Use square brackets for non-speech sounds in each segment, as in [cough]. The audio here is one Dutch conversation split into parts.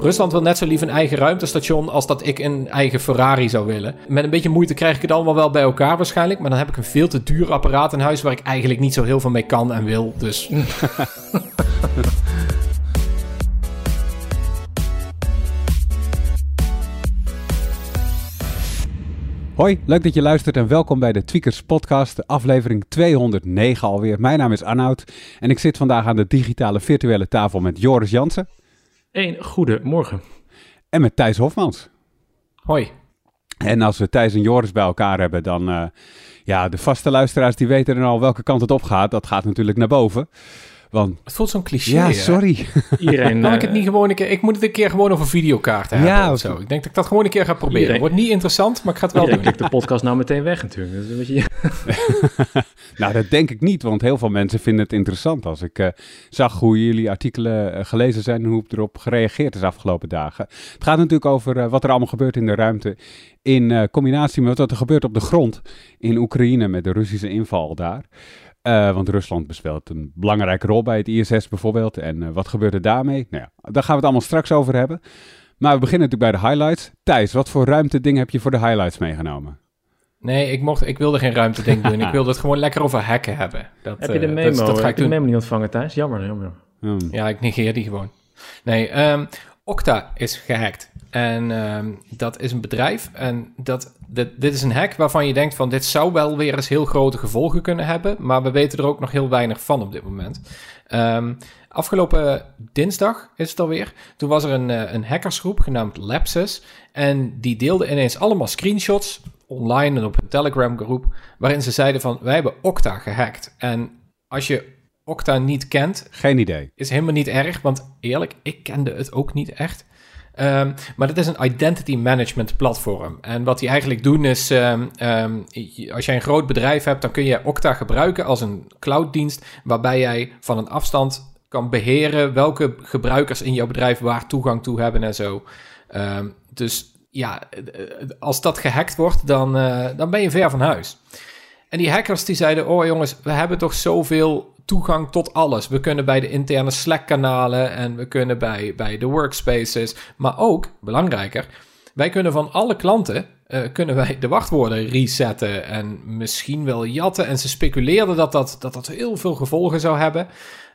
Rusland wil net zo lief een eigen ruimtestation als dat ik een eigen Ferrari zou willen. Met een beetje moeite krijg ik het allemaal wel bij elkaar waarschijnlijk. Maar dan heb ik een veel te duur apparaat in huis waar ik eigenlijk niet zo heel veel mee kan en wil. Dus. [laughs] Hoi, leuk dat je luistert en welkom bij de Tweakers Podcast, aflevering 209 alweer. Mijn naam is Arnoud en ik zit vandaag aan de digitale virtuele tafel met Joris Jansen. Een goede morgen. En met Thijs Hofmans. Hoi. En als we Thijs en Joris bij elkaar hebben, dan... Uh, ja, de vaste luisteraars die weten er al welke kant het op gaat. Dat gaat natuurlijk naar boven. Want, het voelt zo'n cliché. Ja, sorry. Iedereen, kan ik het niet gewoon een keer... Ik moet het een keer gewoon over videokaarten hebben ja, of zo. Ik denk dat ik dat gewoon een keer ga proberen. Iedereen, wordt niet interessant, maar ik ga het wel doen. Ik de podcast nou meteen weg natuurlijk. Dat is een beetje... [laughs] nou, dat denk ik niet, want heel veel mensen vinden het interessant. Als ik uh, zag hoe jullie artikelen uh, gelezen zijn en hoe erop gereageerd is afgelopen dagen. Het gaat natuurlijk over uh, wat er allemaal gebeurt in de ruimte in combinatie met wat er gebeurt op de grond in Oekraïne met de Russische inval daar. Uh, want Rusland bespeelt een belangrijke rol bij het ISS bijvoorbeeld. En uh, wat gebeurt er daarmee? Nou ja, daar gaan we het allemaal straks over hebben. Maar we beginnen natuurlijk bij de highlights. Thijs, wat voor ruimte ding heb je voor de highlights meegenomen? Nee, ik, mocht, ik wilde geen ruimte ding doen. ik wilde het gewoon lekker over hacken hebben. Dat, heb je de memo? Dat, dat ga ik de memo niet ontvangen, Thijs? Jammer, jammer. Hmm. Ja, ik negeer die gewoon. Nee, um, Okta is gehackt. En um, dat is een bedrijf. En dat, dit, is een hack waarvan je denkt van dit zou wel weer eens heel grote gevolgen kunnen hebben. Maar we weten er ook nog heel weinig van op dit moment. Um, afgelopen dinsdag is het alweer. Toen was er een, eh, een hackersgroep genaamd Lapsus. En die deelde ineens allemaal screenshots online en op een Telegram groep. Waarin ze zeiden van wij hebben Okta gehackt. En als je Okta niet kent. Geen idee. Is helemaal niet erg, want eerlijk, ik kende het ook niet echt. Um, maar dat is een identity management platform. En wat die eigenlijk doen is, um, um, als jij een groot bedrijf hebt, dan kun je Okta gebruiken als een clouddienst, waarbij jij van een afstand kan beheren welke gebruikers in jouw bedrijf waar toegang toe hebben en zo. dus ja, als dat gehackt wordt, dan, uh, dan ben je ver van huis. En die hackers die zeiden, oh jongens, we hebben toch zoveel toegang tot alles. We kunnen bij de interne Slack-kanalen en we kunnen bij, bij de workspaces. Maar ook, belangrijker, wij kunnen van alle klanten uh, kunnen wij de wachtwoorden resetten en misschien wel jatten. En ze speculeerden dat dat, dat, dat heel veel gevolgen zou hebben.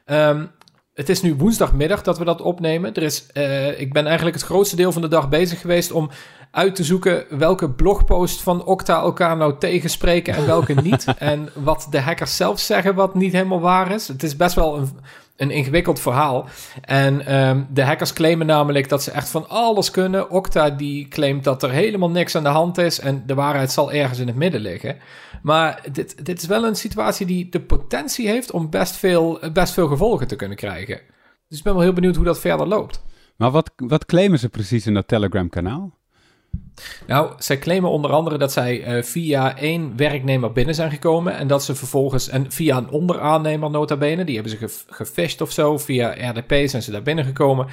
Um, het is nu woensdagmiddag dat we dat opnemen. Er is, uh, ik ben eigenlijk het grootste deel van de dag bezig geweest om uit te zoeken welke blogpost van Okta elkaar nou tegenspreken en welke [laughs] niet. en wat de hackers zelf zeggen wat niet helemaal waar is. Het is best wel een, een ingewikkeld verhaal. En um, de hackers claimen namelijk dat ze echt van alles kunnen. Okta die claimt dat er helemaal niks aan de hand is en de waarheid zal ergens in het midden liggen. Maar dit, dit is wel een situatie die de potentie heeft om best veel, best veel gevolgen te kunnen krijgen. Dus ik ben wel heel benieuwd hoe dat verder loopt. Maar wat, wat claimen ze precies in dat Telegram-kanaal? Nou, zij claimen onder andere dat zij uh, via één werknemer binnen zijn gekomen. En dat ze vervolgens, en via een onderaannemer nota bene, die hebben ze gefisht of zo. Via RDP zijn ze daar binnengekomen.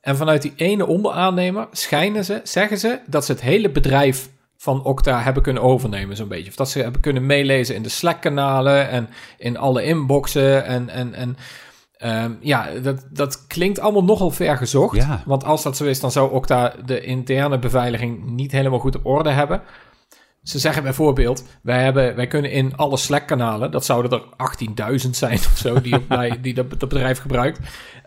En vanuit die ene onderaannemer schijnen ze, zeggen ze, dat ze het hele bedrijf van Okta hebben kunnen overnemen, zo'n beetje. Of dat ze hebben kunnen meelezen in de Slack-kanalen en in alle inboxen en... en, en Um, ja, dat, dat klinkt allemaal nogal ver gezocht. Ja. Want als dat zo is, dan zou Okta de interne beveiliging niet helemaal goed op orde hebben. Ze zeggen bijvoorbeeld, wij, hebben, wij kunnen in alle Slack-kanalen, dat zouden er 18.000 zijn of zo, die, op, [laughs] die dat, dat, bedrijf gebruikt.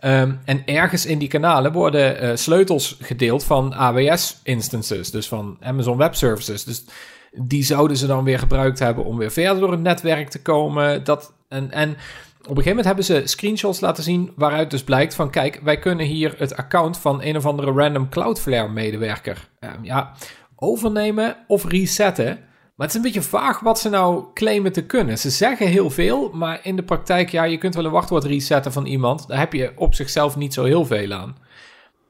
Um, en ergens in die kanalen worden uh, sleutels gedeeld van AWS-instances, dus van Amazon Web Services. Dus die zouden ze dan weer gebruikt hebben om weer verder door het netwerk te komen. Dat, en, en op een gegeven moment hebben ze screenshots laten zien waaruit dus blijkt van kijk, wij kunnen hier het account van een of andere random Cloudflare medewerker um, ja, overnemen of resetten. Maar het is een beetje vaag wat ze nou claimen te kunnen. Ze zeggen heel veel, maar in de praktijk, ja, je kunt wel een wachtwoord resetten van iemand. Daar heb je op zichzelf niet zo heel veel aan.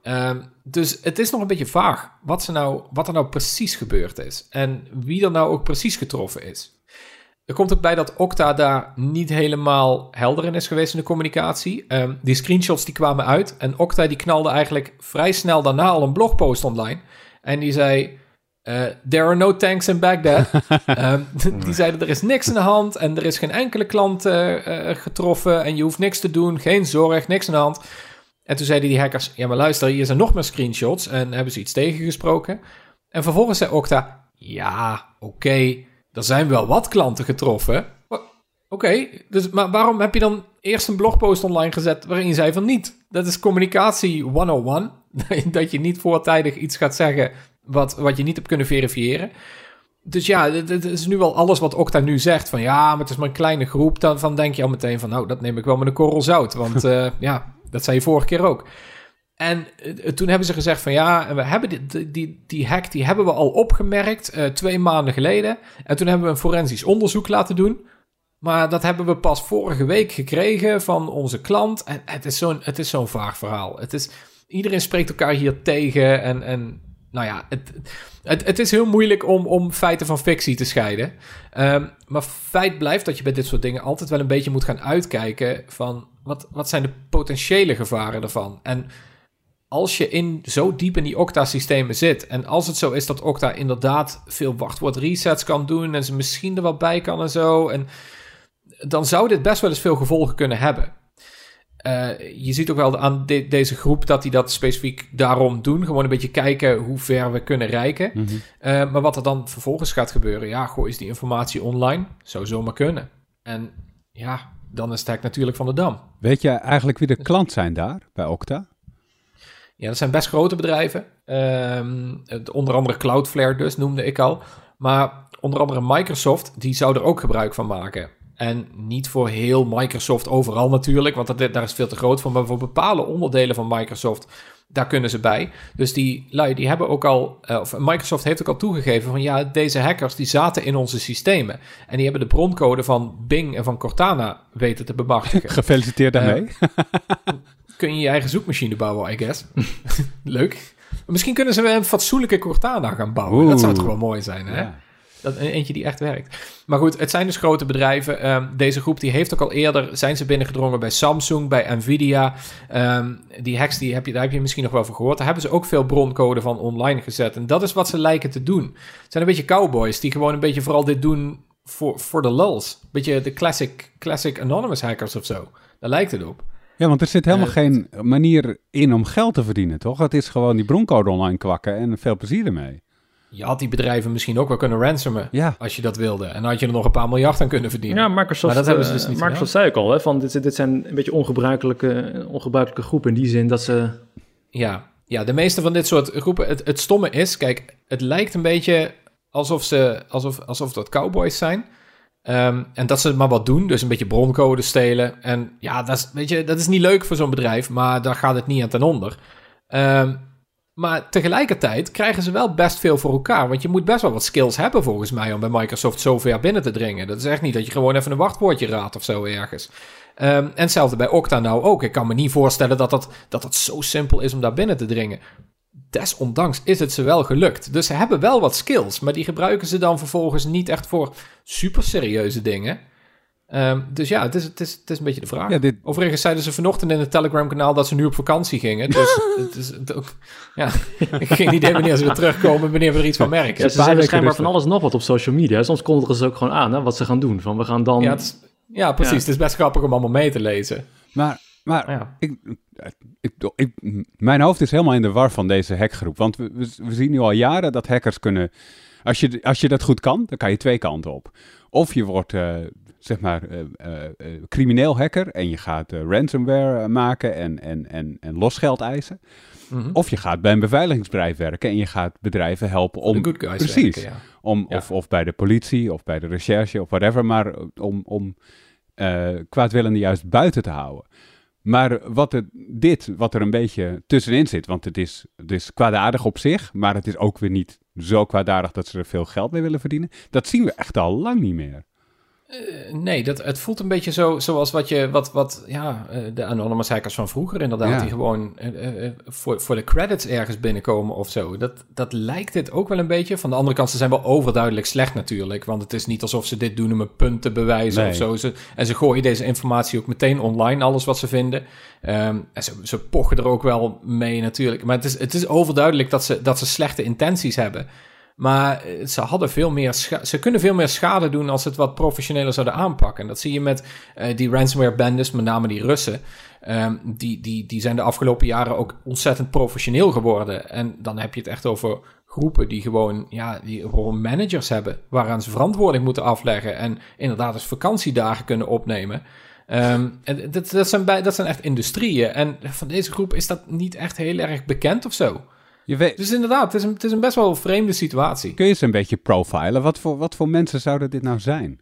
Um, dus het is nog een beetje vaag wat, ze nou, wat er nou precies gebeurd is. En wie er nou ook precies getroffen is. Er komt ook bij dat Okta daar niet helemaal helder in is geweest in de communicatie. Um, die screenshots die kwamen uit en Okta die knalde eigenlijk vrij snel daarna al een blogpost online. En die zei, uh, there are no tanks in Baghdad. um, [laughs] [laughs] die zeiden, er is niks aan de hand en er is geen enkele klant uh, uh, getroffen en je hoeft niks te doen, geen zorg, niks aan de hand. En toen zeiden die hackers, ja maar luister, hier zijn nog meer screenshots en hebben ze iets tegengesproken. En vervolgens zei Okta, ja, oké, er zijn wel wat klanten getroffen. Oké, dus maar waarom heb je dan eerst een blogpost online gezet waarin je zei van niet? Dat is communicatie 101. [laughs] dat je niet voortijdig iets gaat zeggen wat, wat je niet hebt kunnen verifiëren. Dus ja, het is nu wel alles wat Okta nu zegt. Van ja, maar het is maar een kleine groep. Dan van denk je al meteen van nou, dat neem ik wel met een korrel zout. Want uh, [laughs] ja, dat zei je vorige keer ook. En uh, toen hebben ze gezegd van ja, we hebben die, die, die hack die hebben we al opgemerkt uh, twee maanden geleden. En toen hebben we een forensisch onderzoek laten doen. Maar dat hebben we pas vorige week gekregen van onze klant. En het is zo'n, zo'n vaag verhaal. Het is, iedereen spreekt elkaar hier tegen. En, en nou ja, het, het, het is heel moeilijk om, om feiten van fictie te scheiden. Um, maar feit blijft dat je bij dit soort dingen altijd wel een beetje moet gaan uitkijken van wat, wat zijn de potentiële gevaren ervan. En als je in, zo diep in die Okta-systemen zit. En als het zo is dat Okta inderdaad veel wachtwoord resets kan doen. En ze misschien er wat bij kan en zo. En dan zou dit best wel eens veel gevolgen kunnen hebben. Uh, je ziet ook wel aan de, deze groep dat die dat specifiek daarom doen. Gewoon een beetje kijken hoe ver we kunnen reiken. Mm -hmm. uh, maar wat er dan vervolgens gaat gebeuren, ja, goh, is die informatie online? Zou zomaar kunnen. En ja, dan is het hek natuurlijk van de dam. Weet je eigenlijk wie de klant zijn daar bij Okta? Ja, dat zijn best grote bedrijven. Um, onder andere Cloudflare dus, noemde ik al. Maar onder andere Microsoft, die zou er ook gebruik van maken. En niet voor heel Microsoft overal natuurlijk, want dat, daar is veel te groot voor. Maar voor bepaalde onderdelen van Microsoft, daar kunnen ze bij. Dus die lui, die hebben ook al, uh, of Microsoft heeft ook al toegegeven van ja, deze hackers die zaten in onze systemen. En die hebben de broncode van Bing en van Cortana weten te bemachtigen. [laughs] Gefeliciteerd daarmee. Uh, kun je je eigen zoekmachine bouwen, I guess. [laughs] Leuk. Misschien kunnen ze een fatsoenlijke Cortana gaan bouwen. Oeh, dat zou toch wel mooi zijn, hè? Ja. Dat, eentje die echt werkt. Maar goed, het zijn dus grote bedrijven. Um, deze groep die heeft ook al eerder, zijn ze binnengedrongen bij Samsung, bij Nvidia. Um, die hacks, die heb je, daar heb je misschien nog wel van gehoord. Daar hebben ze ook veel broncode van online gezet. En dat is wat ze lijken te doen. Het zijn een beetje cowboys die gewoon een beetje vooral dit doen voor, voor de lulz. Beetje de classic, classic anonymous hackers of zo. Daar lijkt het op. Ja, want er zit helemaal uh, geen manier in om geld te verdienen, toch? Het is gewoon die broncode online kwakken en veel plezier ermee je had die bedrijven misschien ook wel kunnen ransomen. Ja. Als je dat wilde. En dan had je er nog een paar miljard aan kunnen verdienen. Ja, Microsoft, maar dat hebben ze dus niet Microsoft zei ik al, hè, van dit, dit zijn een beetje ongebruikelijke, ongebruikelijke groepen. In die zin dat ze... Ja, ja de meeste van dit soort groepen... Het, het stomme is, kijk, het lijkt een beetje alsof ze... Alsof, alsof dat cowboys zijn. Um, en dat ze maar wat doen, dus een beetje broncode stelen. En ja, dat is, weet je, dat is niet leuk voor zo'n bedrijf, maar daar gaat het niet aan ten onder. Um, maar tegelijkertijd krijgen ze wel best veel voor elkaar. Want je moet best wel wat skills hebben volgens mij om bij Microsoft zo ver binnen te dringen. Dat is echt niet dat je gewoon even een wachtwoordje raadt of zo ergens. Um, en hetzelfde bij Okta nou ook. Ik kan me niet voorstellen dat dat, dat dat zo simpel is om daar binnen te dringen. Desondanks is het ze wel gelukt. Dus ze hebben wel wat skills, maar die gebruiken ze dan vervolgens niet echt voor super serieuze dingen. Um, dus ja, het is, het, is, het is een beetje de vraag. Ja, dit... Overigens zeiden ze vanochtend in het Telegram-kanaal dat ze nu op vakantie gingen. Dus [laughs] het is het ook, ja, [laughs] geen idee wanneer ze weer terugkomen, wanneer we er iets van merken. Ja, ze zeggen schijnbaar van alles nog wat op social media. Soms kondigen ze ook gewoon aan hè, wat ze gaan doen. Van we gaan dan... Ja, is, ja precies. Ja. Het is best grappig om allemaal mee te lezen. Maar, maar ja. ik, ik, ik, mijn hoofd is helemaal in de war van deze hackgroep. Want we, we zien nu al jaren dat hackers kunnen... Als je, als je dat goed kan, dan kan je twee kanten op. Of je wordt... Uh, zeg maar, uh, uh, crimineel hacker en je gaat ransomware maken en, en, en, en losgeld eisen. Mm -hmm. Of je gaat bij een beveiligingsbedrijf werken en je gaat bedrijven helpen om... Good guys precies. Werken, ja. om, ja. of, of bij de politie of bij de recherche of whatever, maar om, om kwaadwillenden juist buiten te houden. Maar wat het, dit, wat er een beetje tussenin zit, want het is, het is kwaadaardig op zich, maar het is ook weer niet zo kwaadaardig dat ze er veel geld mee willen verdienen. Dat zien we echt al lang niet meer. Uh, nee, dat, het voelt een beetje zo, zoals wat je, wat, wat, ja, uh, de anonymous hackers van vroeger inderdaad, ja. die gewoon uh, voor, voor de credits ergens binnenkomen of zo. Dat, dat lijkt dit ook wel een beetje. Van de andere kant, ze zijn wel overduidelijk slecht natuurlijk, want het is niet alsof ze dit doen om een punt te bewijzen nee. of zo. Ze, en ze gooien deze informatie ook meteen online, alles wat ze vinden. Um, en ze, ze pochen er ook wel mee natuurlijk. Maar het is, het is overduidelijk dat ze, dat ze slechte intenties hebben. Maar eh, ze, hadden veel meer ze kunnen veel meer schade doen als ze het wat professioneler zouden aanpakken. En dat zie je met uh, die ransomware-bendes, met name die Russen. Um, die, die, die zijn de afgelopen jaren ook ontzettend professioneel geworden. En dan heb je het echt over groepen die gewoon, ja, die gewoon managers hebben. Waaraan ze verantwoording moeten afleggen. En inderdaad dus vakantiedagen kunnen opnemen. Um, en dat, dat, zijn bij, dat zijn echt industrieën. En van deze groep is dat niet echt heel erg bekend of zo. Je weet... Dus inderdaad, het is, een, het is een best wel vreemde situatie. Kun je ze een beetje profilen? Wat voor, wat voor mensen zouden dit nou zijn?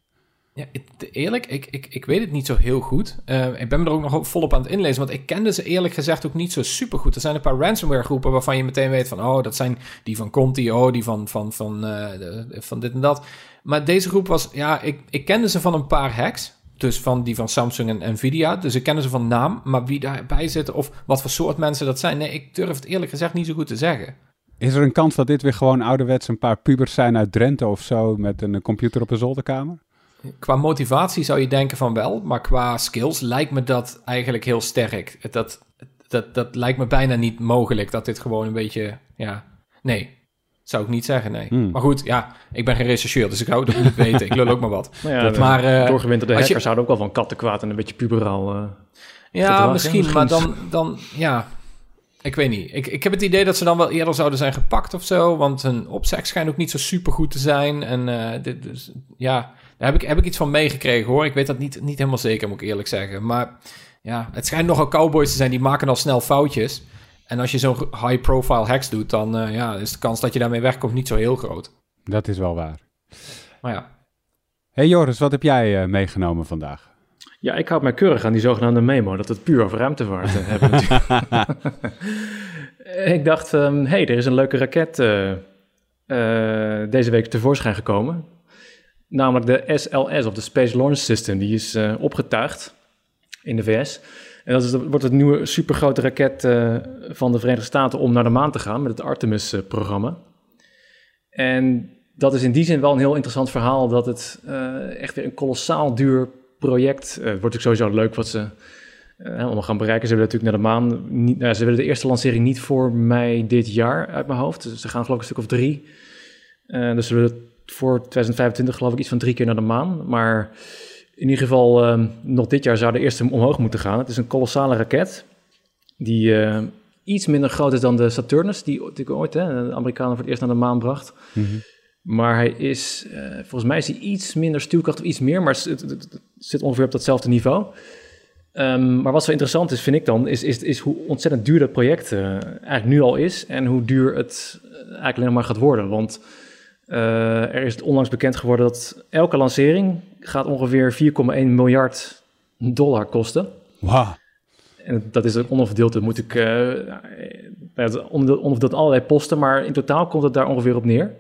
Ja, eerlijk, ik, ik, ik weet het niet zo heel goed. Uh, ik ben me er ook nog volop aan het inlezen, want ik kende ze eerlijk gezegd ook niet zo super goed. Er zijn een paar ransomware groepen waarvan je meteen weet van, oh, dat zijn die van Conti, oh, die van, van, van, uh, van dit en dat. Maar deze groep was, ja, ik, ik kende ze van een paar hacks. Dus van die van Samsung en Nvidia. Dus ik ken ze van naam, maar wie daarbij zit of wat voor soort mensen dat zijn, nee, ik durf het eerlijk gezegd niet zo goed te zeggen. Is er een kans dat dit weer gewoon ouderwets een paar pubers zijn uit Drenthe of zo met een computer op een zolderkamer? Qua motivatie zou je denken van wel, maar qua skills lijkt me dat eigenlijk heel sterk. Dat, dat, dat lijkt me bijna niet mogelijk dat dit gewoon een beetje, ja, nee, zou ik niet zeggen, nee. Hmm. Maar goed, ja, ik ben geen rechercheur, dus ik hou het ook niet weten. Ik lul ook maar wat. [laughs] Nou ja, maar, uh, doorgewinterde hackers je... zouden ook wel van kattenkwaad en een beetje puberaal uh, Ja, misschien, maar dan, dan, ja, ik weet niet. Ik, ik heb het idee dat ze dan wel eerder zouden zijn gepakt of zo, want hun opzeg schijnt ook niet zo super goed te zijn. En uh, dit, dus, ja, daar heb ik, heb ik iets van meegekregen hoor. Ik weet dat niet, niet helemaal zeker, moet ik eerlijk zeggen. Maar ja, het schijnt nogal cowboys te zijn, die maken al snel foutjes. En als je zo'n high-profile hacks doet, dan uh, ja, is de kans dat je daarmee wegkomt niet zo heel groot. Dat is wel waar. Maar ja. Hey Joris, wat heb jij uh, meegenomen vandaag? Ja, ik houd mij keurig aan die zogenaamde memo, dat het puur over ruimtevaart uh, hebben. [laughs] ik dacht, um, hey, er is een leuke raket deze week tevoorschijn gekomen. Namelijk de SLS, of de Space Launch System. Die is opgetuigd in de VS. En dat, wordt het nieuwe supergrote raket uh, van de Verenigde Staten om naar de maan te gaan met het Artemis-programma. En dat is in die zin wel een heel interessant verhaal, dat het uh, echt weer een kolossaal duur project uh, wordt. ook sowieso leuk wat ze allemaal gaan bereiken. Ze willen natuurlijk naar de maan. Nou, ze willen de eerste lancering niet voor mei dit jaar uit mijn hoofd. Dus ze gaan geloof ik een stuk of drie. dus ze willen voor 2025 geloof ik iets van drie keer naar de maan. Maar in ieder geval, uh, nog dit jaar zou de eerste omhoog moeten gaan. Het is een kolossale raket die uh, iets minder groot is dan de Saturnus, die natuurlijk ooit hè, de Amerikanen voor het eerst naar de maan bracht. Mm -hmm. Maar hij is, uh, volgens mij is hij iets minder stuwkracht of iets meer, maar het, het, het zit ongeveer op datzelfde niveau. Um, maar wat zo interessant is, vind ik dan, is, is, is hoe ontzettend duur dat project uh, eigenlijk nu al is en hoe duur het eigenlijk alleen maar gaat worden. Want er is onlangs bekend geworden dat elke lancering gaat ongeveer 4,1 miljard dollar kosten. Wauw. En dat is ook onderverdeeld. Dat moet ik uh, onderverdeeld allerlei posten, maar in totaal komt het daar ongeveer op neer.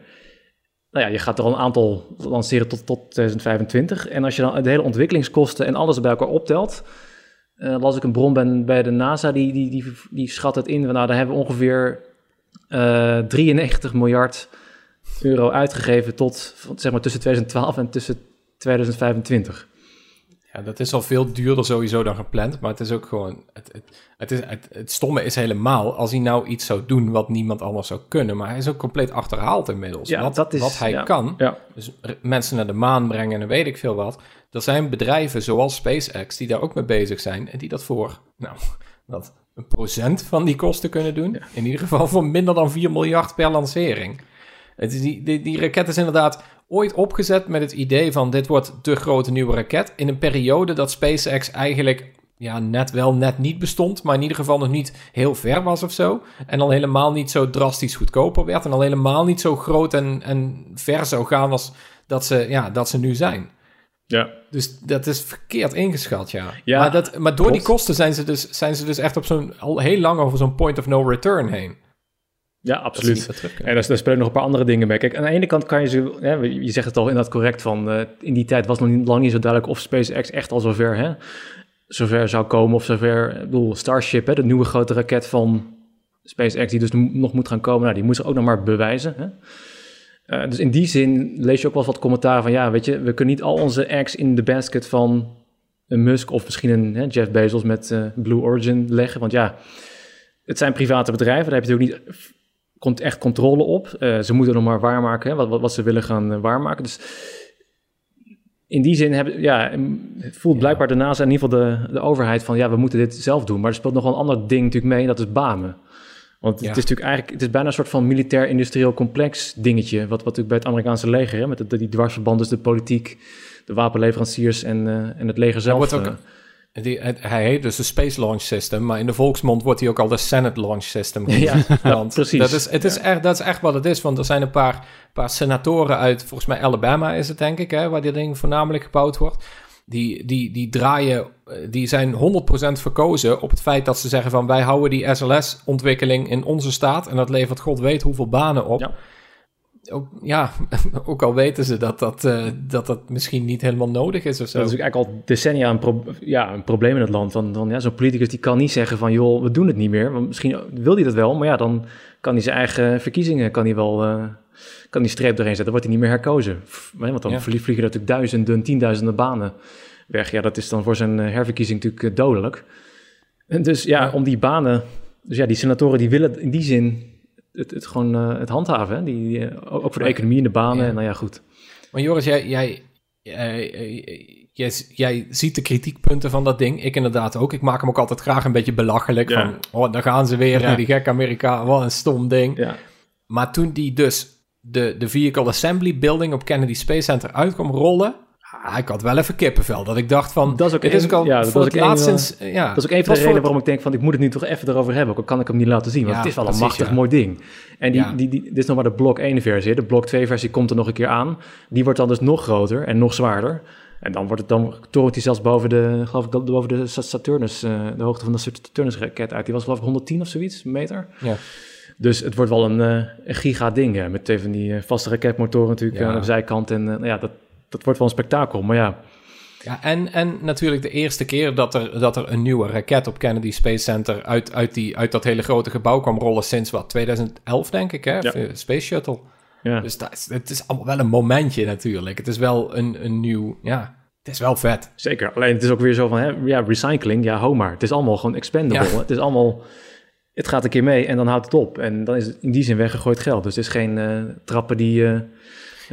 Nou ja, je gaat er al een aantal lanceren tot, tot 2025. En als je dan de hele ontwikkelingskosten en alles bij elkaar optelt, uh, las ik een bron ben bij de NASA, die, die, die, die schat het in. Nou, daar hebben we ongeveer uh, 93 miljard euro uitgegeven tot zeg maar tussen 2012 en tussen 2025. Ja, dat is al veel duurder sowieso dan gepland, maar het is ook gewoon, het, het, het, is, het, het stomme is helemaal, als hij nou iets zou doen wat niemand anders zou kunnen, maar hij is ook compleet achterhaald inmiddels. Ja, wat, dat is, wat hij kan, ja. dus mensen naar de maan brengen en weet ik veel wat. Er zijn bedrijven zoals SpaceX die daar ook mee bezig zijn en die dat voor, nou, dat een procent van die kosten kunnen doen. In ieder geval voor minder dan 4 miljard per lancering. Het is die, die, die raket is inderdaad ooit opgezet met het idee van dit wordt de grote nieuwe raket. In een periode dat SpaceX eigenlijk ja, net wel, net niet bestond, maar in ieder geval nog niet heel ver was of zo. En dan helemaal niet zo drastisch goedkoper werd. En al helemaal niet zo groot en, en ver zou gaan als dat ze, ja, dat ze nu zijn. Ja. Dus dat is verkeerd ingeschat, ja. ja maar, dat, maar door die kosten zijn ze dus, zijn ze dus echt op zo'n al heel lang over zo'n point of no return heen. Ja, absoluut. En daar, daar spelen nog een paar andere dingen mee. Kijk, aan de ene kant kan je ze, hè, je zegt het al inderdaad correct van, uh, in die tijd was nog niet, lang niet zo duidelijk of SpaceX echt al zover, hè, zover zou komen of zover, ik bedoel, Starship, hè, de nieuwe grote raket van SpaceX die dus nog moet gaan komen, nou, die moet ze ook nog maar bewijzen. Hè. Uh, dus in die zin lees je ook wel wat commentaar van, ja, weet je, we kunnen niet al onze eggs in de basket van een Musk of misschien een hè, Jeff Bezos met uh, Blue Origin leggen, want ja, het zijn private bedrijven, daar heb je ook niet komt echt controle op. Eh, ze moeten nog maar waarmaken hè, wat, wat, wat ze willen gaan waarmaken. Dus in die zin hebben, ja, het voelt blijkbaar daarnaast in ieder geval de, de overheid van ja, we moeten dit zelf doen. Maar er speelt nog wel een ander ding natuurlijk mee en dat is banen. Want het is natuurlijk eigenlijk, het is bijna een soort van militair-industrieel complex dingetje. Wat, wat natuurlijk bij het Amerikaanse leger, hè, met de, die dwarsverband tussen de politiek, de wapenleveranciers en, uh, en het leger zelf. wordt ook, die, hij heet dus de Space Launch System, maar in de volksmond wordt hij ook al de Senate Launch System genoemd. ja, [laughs] precies. Dat is, het is echt, dat is echt wat het is, want er zijn een paar, paar senatoren uit, volgens mij Alabama is het denk ik, hè, waar dit ding voornamelijk gebouwd wordt die, die, die draaien, eh, die zijn 100% verkozen op het feit dat ze zeggen van wij houden die SLS-ontwikkeling in onze staat en dat levert god weet hoeveel banen op. Ja. Ook, ja, [laughs] ook al weten ze dat dat, uh, dat dat misschien niet helemaal nodig is of zo. Dat is eigenlijk al decennia een, pro ja, een probleem in het land. Dan, dan, ja, Zo'n politicus die kan niet zeggen van joh, we doen het niet meer. Want misschien wil hij dat wel, maar ja, dan kan hij zijn eigen verkiezingen kan hij wel... Uh, kan die streep doorheen zetten, dan wordt hij niet meer herkozen. Want dan ja. vliegen er natuurlijk duizenden, tienduizenden banen weg. Ja, dat is dan voor zijn eh, herverkiezing natuurlijk eh, dodelijk. En dus ja, om die banen... Dus ja, die senatoren die willen in die zin het, het gewoon uh, het handhaven. Hè? Die, ook voor de economie en de banen. En nou ja, goed. Maar Joris, jij, jij, jij, jij, ziet de kritiekpunten van dat ding. Ik inderdaad ook. Ik maak hem ook altijd graag een beetje belachelijk. Ja. Van, oh, daar gaan ze weer. Ja. Die gekke Amerikaan. Wat een stom ding. Ja. Maar toen die dus de, de Vehicle Assembly Building op Kennedy Space Center uit kwam rollen... Ah, ik had wel even kippenvel. Dat ik dacht van... Dat is ook, is al ja, dat was ook laatst sinds, ja, dat is ook een van de redenen waarom ik denk van... ik moet het nu toch even erover hebben. Ook kan ik hem niet laten zien. Want ja, het is wel een machtig mooi ding. En die, die, die, dit is nog maar de blok 1 versie. De blok 2 versie komt er nog een keer aan. Die wordt dan dus nog groter en nog zwaarder. En dan, wordt het, dan torent hij zelfs boven de, geloof ik, boven de Saturnus, uh, de hoogte van de Saturnus-raket uit. Die was geloof ik 110 of zoiets, meter. Ja. Dus het wordt wel een, uh, een giga ding, met even die uh, vaste raketmotoren natuurlijk aan de zijkant. En nou ja, dat, dat wordt wel een spektakel, maar ja. Ja, en, en natuurlijk de eerste keer dat er, dat er een nieuwe raket op Kennedy Space Center uit, uit, die, uit dat hele grote gebouw kwam rollen sinds wat, 2011 denk ik, hè? Ja. Space Shuttle. Ja. Dus dat is, het is allemaal wel een momentje natuurlijk. Het is wel een, een nieuw, ja, het is wel vet. Zeker, alleen het is ook weer zo van, hè, ja, recycling, ja, ho maar. Het is allemaal gewoon expendable. Ja. Het is allemaal, het gaat een keer mee en dan houdt het op. En dan is het in die zin weggegooid geld. Dus het is geen uh, trappen die... Uh,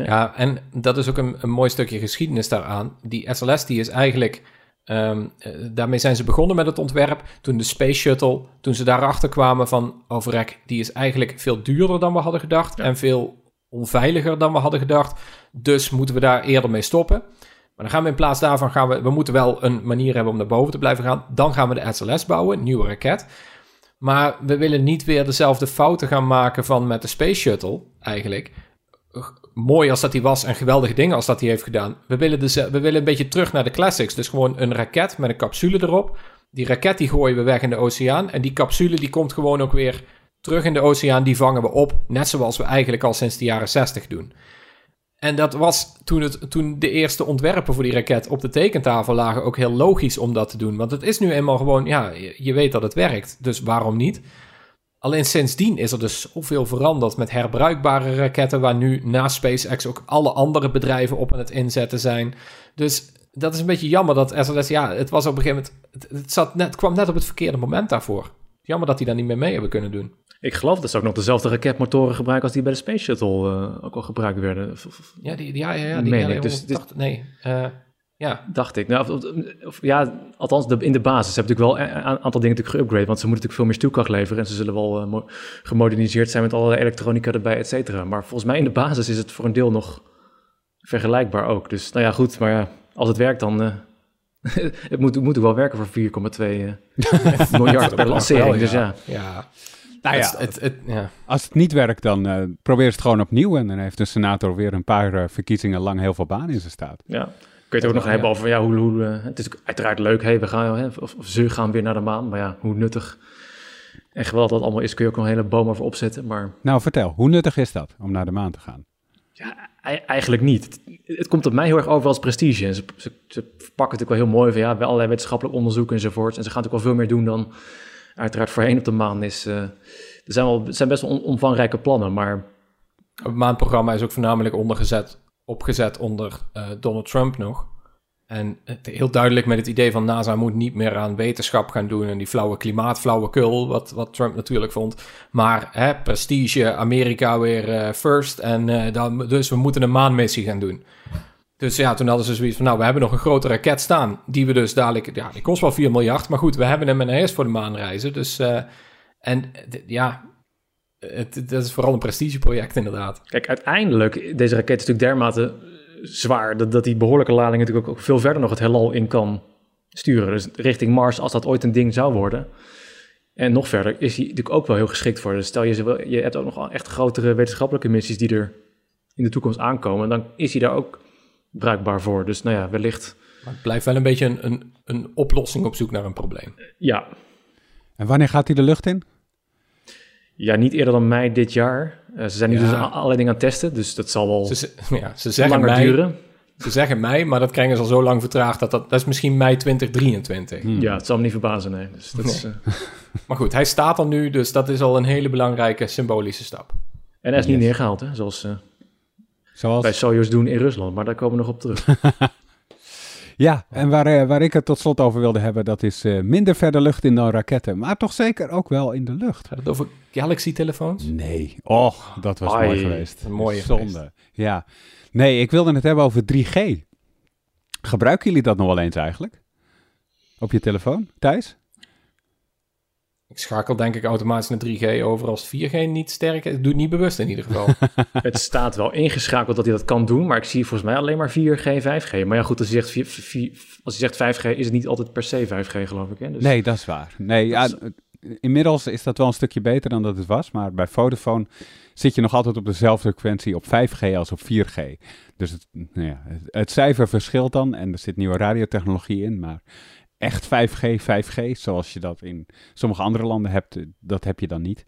ja, en dat is ook een, een, mooi stukje geschiedenis daaraan. Die SLS die is eigenlijk... Um, daarmee zijn ze begonnen met het ontwerp. Toen de Space Shuttle, toen ze daarachter kwamen van overrek, die is eigenlijk veel duurder dan we hadden gedacht ja. en veel onveiliger dan we hadden gedacht. Dus moeten we daar eerder mee stoppen. Maar dan gaan we in plaats daarvan gaan we, we moeten wel een manier hebben om naar boven te blijven gaan. Dan gaan we de SLS bouwen, een nieuwe raket. Maar we willen niet weer dezelfde fouten gaan maken van met de Space Shuttle, eigenlijk mooi als dat hij was en geweldige dingen als dat hij heeft gedaan. We willen, dus, we willen een beetje terug naar de classics. Dus gewoon een raket met een capsule erop. Die raket die gooien we weg in de oceaan. En die capsule die komt gewoon ook weer terug in de oceaan. Die vangen we op. Net zoals we eigenlijk al sinds de jaren 60 doen. En dat was toen, het, toen de eerste ontwerpen voor die raket op de tekentafel lagen ook heel logisch om dat te doen. Want het is nu eenmaal gewoon, ja, je weet dat het werkt. Dus waarom niet? Alleen sindsdien is er dus zoveel veranderd met herbruikbare raketten, waar nu na SpaceX ook alle andere bedrijven op aan het inzetten zijn. Dus dat is een beetje jammer dat SLS, ja, het was op een gegeven moment, het, zat net, kwam net op het verkeerde moment daarvoor. Jammer dat die daar niet meer mee hebben kunnen doen. Ik geloof dat ze ook nog dezelfde raketmotoren gebruiken als die bij de Space Shuttle uh, ook al gebruikt werden. Ja, die, ja, ja, ja die, nee, dus, dacht, nee. Uh, ja. Dacht ik. Nou, of, of, ja, althans de, in de basis hebben natuurlijk wel een aantal dingen natuurlijk geüpgrade. Want ze moeten natuurlijk veel meer stuwkracht leveren. En ze zullen wel uh, gemoderniseerd zijn met alle elektronica erbij, et cetera. Maar volgens mij in de basis is het voor een deel nog vergelijkbaar ook. Dus nou ja, goed. Maar ja, als het werkt dan... Uh, [laughs] het moet, moet wel werken voor 4,2 uh, [laughs] miljard per lancering. Wel, ja. Dus ja. ja. Nou ja, het, het, ja, als het niet werkt, dan uh, probeer het gewoon opnieuw. En dan heeft de senator weer een paar uh, verkiezingen lang heel veel baan in zijn staat. Ja, je het ook nog hebben over, ja, hoe, hoe uh, het is uiteraard leuk, hey, we gaan, hè, of, of, ze gaan weer naar de maan, maar ja, hoe nuttig en geweldig dat allemaal is, kun je ook een hele boom over opzetten, maar... Nou, vertel, hoe nuttig is dat om naar de maan te gaan? Ja, eigenlijk niet. Het, het komt op mij heel erg over als prestige. En ze, ze, ze pakken natuurlijk wel heel mooi van, ja, bij allerlei wetenschappelijk onderzoek enzovoort. En ze gaan natuurlijk wel veel meer doen dan uiteraard voorheen op de maan is. Uh, er zijn, wel, zijn best wel omvangrijke plannen, maar... Het maanprogramma is ook voornamelijk ondergezet opgezet onder uh, Donald Trump nog. En het, heel duidelijk met het idee van NASA moet niet meer aan wetenschap gaan doen en die flauwe klimaatflauwekul, wat, wat Trump natuurlijk vond. Maar hè, prestige, Amerika weer eh, first en eh, dan, dus we moeten een maanmissie gaan doen. Dus ja, toen hadden ze zoiets van, nou, we hebben nog een grote raket staan, die we dus dadelijk, ja, die kost wel 4 miljard, maar goed, we hebben hem en hij is voor de maan reizen. Dus, en ja, het, dat is vooral een prestigeproject inderdaad. Kijk, uiteindelijk, deze raket is natuurlijk dermate zwaar dat, dat die behoorlijke lading natuurlijk ook veel verder nog het heelal in kan sturen. Dus richting Mars, als dat ooit een ding zou worden. En nog verder is hij natuurlijk ook wel heel geschikt voor. Dus stel je, je hebt ook nog echt grotere wetenschappelijke missies die er in de toekomst aankomen. Dan is hij daar ook bruikbaar voor. Dus nou ja, wellicht. Maar het blijft wel een beetje een, een, een oplossing op zoek naar een probleem. Ja. En wanneer gaat hij de lucht in? Ja, niet eerder dan mei dit jaar. Uh, ze zijn nu dus allerlei dingen aan het testen, dus dat zal wel ze, [laughs] ja, ze zeggen langer mei, duren. Ze zeggen mei, maar dat krijgen ze al zo lang vertraagd dat dat, dat is misschien mei 2023. Hmm. Ja, het zal me niet verbazen, nee. Dus dat nee. Is, [laughs] uh... maar goed, hij staat er nu, dus dat is al een hele belangrijke symbolische stap. En hij is niet neergehaald, hè, zoals, uh, zoals... bij Soyuz doen in Rusland, maar daar komen we nog op terug. [laughs] Ja, en waar, uh, waar ik het tot slot over wilde hebben, dat is uh, minder verder lucht in dan raketten. Maar toch zeker ook wel in de lucht. Gaat het over Galaxy-telefoons? Nee. Och, dat was Ai, mooi geweest. Een mooie Zonde. geweest. Ja. Nee, ik wilde het hebben over 3G. Gebruiken jullie dat nog wel eens eigenlijk? Op je telefoon, Thijs? Ik schakel denk ik automatisch naar 3G over als 4G niet sterk is. Doe het niet bewust in ieder geval. [laughs] het staat wel ingeschakeld dat hij dat kan doen, maar ik zie volgens mij alleen maar 4G, 5G. Maar ja goed, als je zegt, 4, 4, als je zegt 5G is het niet altijd per se 5G geloof ik. Hè? Dus... Nee, dat is waar. Nee, ja, inmiddels is dat wel een stukje beter dan dat het was, maar bij Vodafone zit je nog altijd op dezelfde frequentie op 5G als op 4G. Dus het, nou ja, het, het cijfer verschilt dan en er zit nieuwe radiotechnologie in, maar echt 5G, 5G, zoals je dat in sommige andere landen hebt, dat heb je dan niet.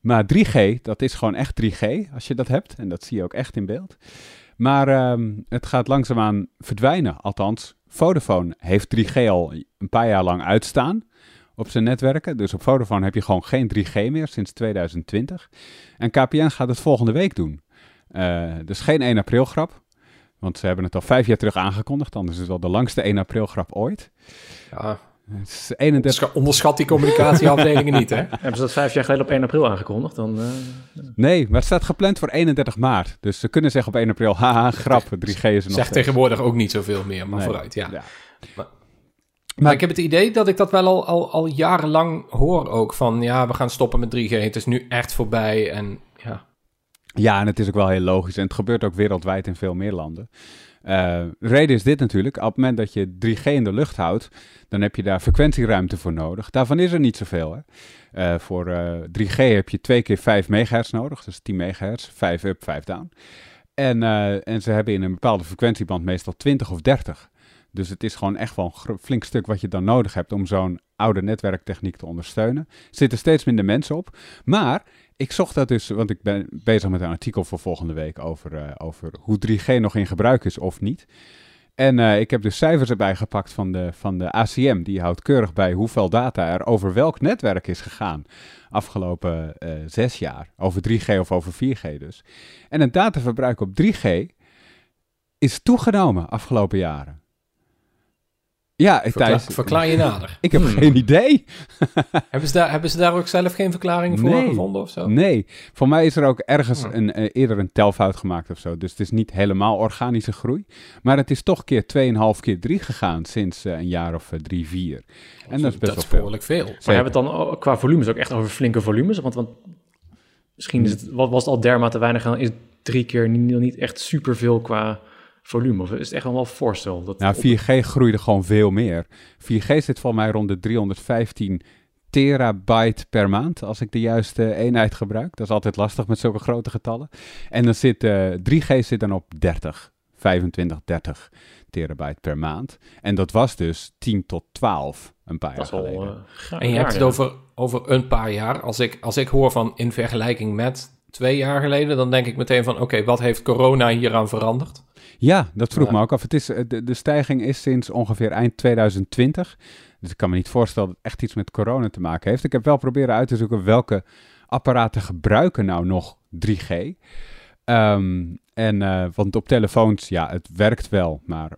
Maar 3G, dat is gewoon echt 3G als je dat hebt. En dat zie je ook echt in beeld. Maar um, het gaat langzaamaan verdwijnen. Althans, Vodafone heeft 3G al een paar jaar lang uitstaan op zijn netwerken. Dus op Vodafone heb je gewoon geen 3G meer sinds 2020. En KPN gaat het volgende week doen. Uh, dus geen 1 april grap. Want ze hebben het al vijf jaar terug aangekondigd. Anders is het wel de langste 1 april grap ooit. Ja, het is 31... Onderschat die communicatieafdelingen niet, hè? [laughs] Hebben ze dat vijf jaar geleden op 1 april aangekondigd? Dan, uh... Nee, maar het staat gepland voor 31 maart. Dus ze kunnen zeggen op 1 april, haha, grap, [laughs] 3G is er nog Zegt tegenwoordig ook niet zoveel meer, maar nee. vooruit, ja. ja. Maar, maar, ik heb het idee dat ik dat wel al, al, al jarenlang hoor ook. Van ja, we gaan stoppen met 3G. Het is nu echt voorbij en ja... En het is ook wel heel logisch. En het gebeurt ook wereldwijd in veel meer landen. Uh, reden is dit natuurlijk. Op het moment dat je 3G in de lucht houdt, dan heb je daar frequentieruimte voor nodig. Daarvan is er niet zoveel. Hè? Uh, voor uh, 3G heb je twee keer 5 megahertz nodig, dus 10 megahertz, 5 up, 5 down. En, en ze hebben in een bepaalde frequentieband meestal 20 of 30. Dus het is gewoon echt wel een flink stuk wat je dan nodig hebt om zo'n oude netwerktechniek te ondersteunen. Er zitten steeds minder mensen op. Maar ik zocht dat dus, want ik ben bezig met een artikel voor volgende week over, uh, over hoe 3G nog in gebruik is of niet. En uh, ik heb dus cijfers erbij gepakt van de, van de ACM. Die houdt keurig bij hoeveel data er over welk netwerk is gegaan afgelopen uh, zes jaar. Over 3G of over 4G dus. En het dataverbruik op 3G is toegenomen afgelopen jaren. Ja, Verkla Thijs, verklaar je nader. ik heb hmm. geen idee. [laughs] hebben, ze daar, hebben ze daar ook zelf geen verklaring voor nee, gevonden of zo? Nee, voor mij is er ook ergens oh. een, uh, eerder een telfout gemaakt of zo. Dus het is niet helemaal organische groei. Maar het is toch keer 2,5 keer 3 gegaan sinds uh, een jaar of uh, 3, 4. En dat is best dat wel behoorlijk veel. veel. Maar hebben we het dan qua volumes ook echt over flinke volumes? Want, want misschien is het, was het al dermate weinig, is het drie keer niet, niet echt superveel qua volume? Of is het echt wel een voorstel? Dat nou, 4G groeide gewoon veel meer. 4G zit voor mij rond de 315 terabyte per maand, als ik de juiste eenheid gebruik. Dat is altijd lastig met zulke grote getallen. En dan zit uh, 3G zit dan op 30, 25, 30 terabyte per maand. En dat was dus 10 tot 12 een paar dat jaar geleden. Wel, uh, en je hebt het over, over een paar jaar. Als ik, als ik hoor van in vergelijking met twee jaar geleden, dan denk ik meteen van oké, okay, wat heeft corona hieraan veranderd? Ja, dat vroeg me ook af. Het is, de, de stijging is sinds ongeveer eind 2020. Dus ik kan me niet voorstellen dat het echt iets met corona te maken heeft. Ik heb wel proberen uit te zoeken welke apparaten gebruiken nou nog 3G. Ehm, en, uh, want op telefoons, ja, het werkt wel, maar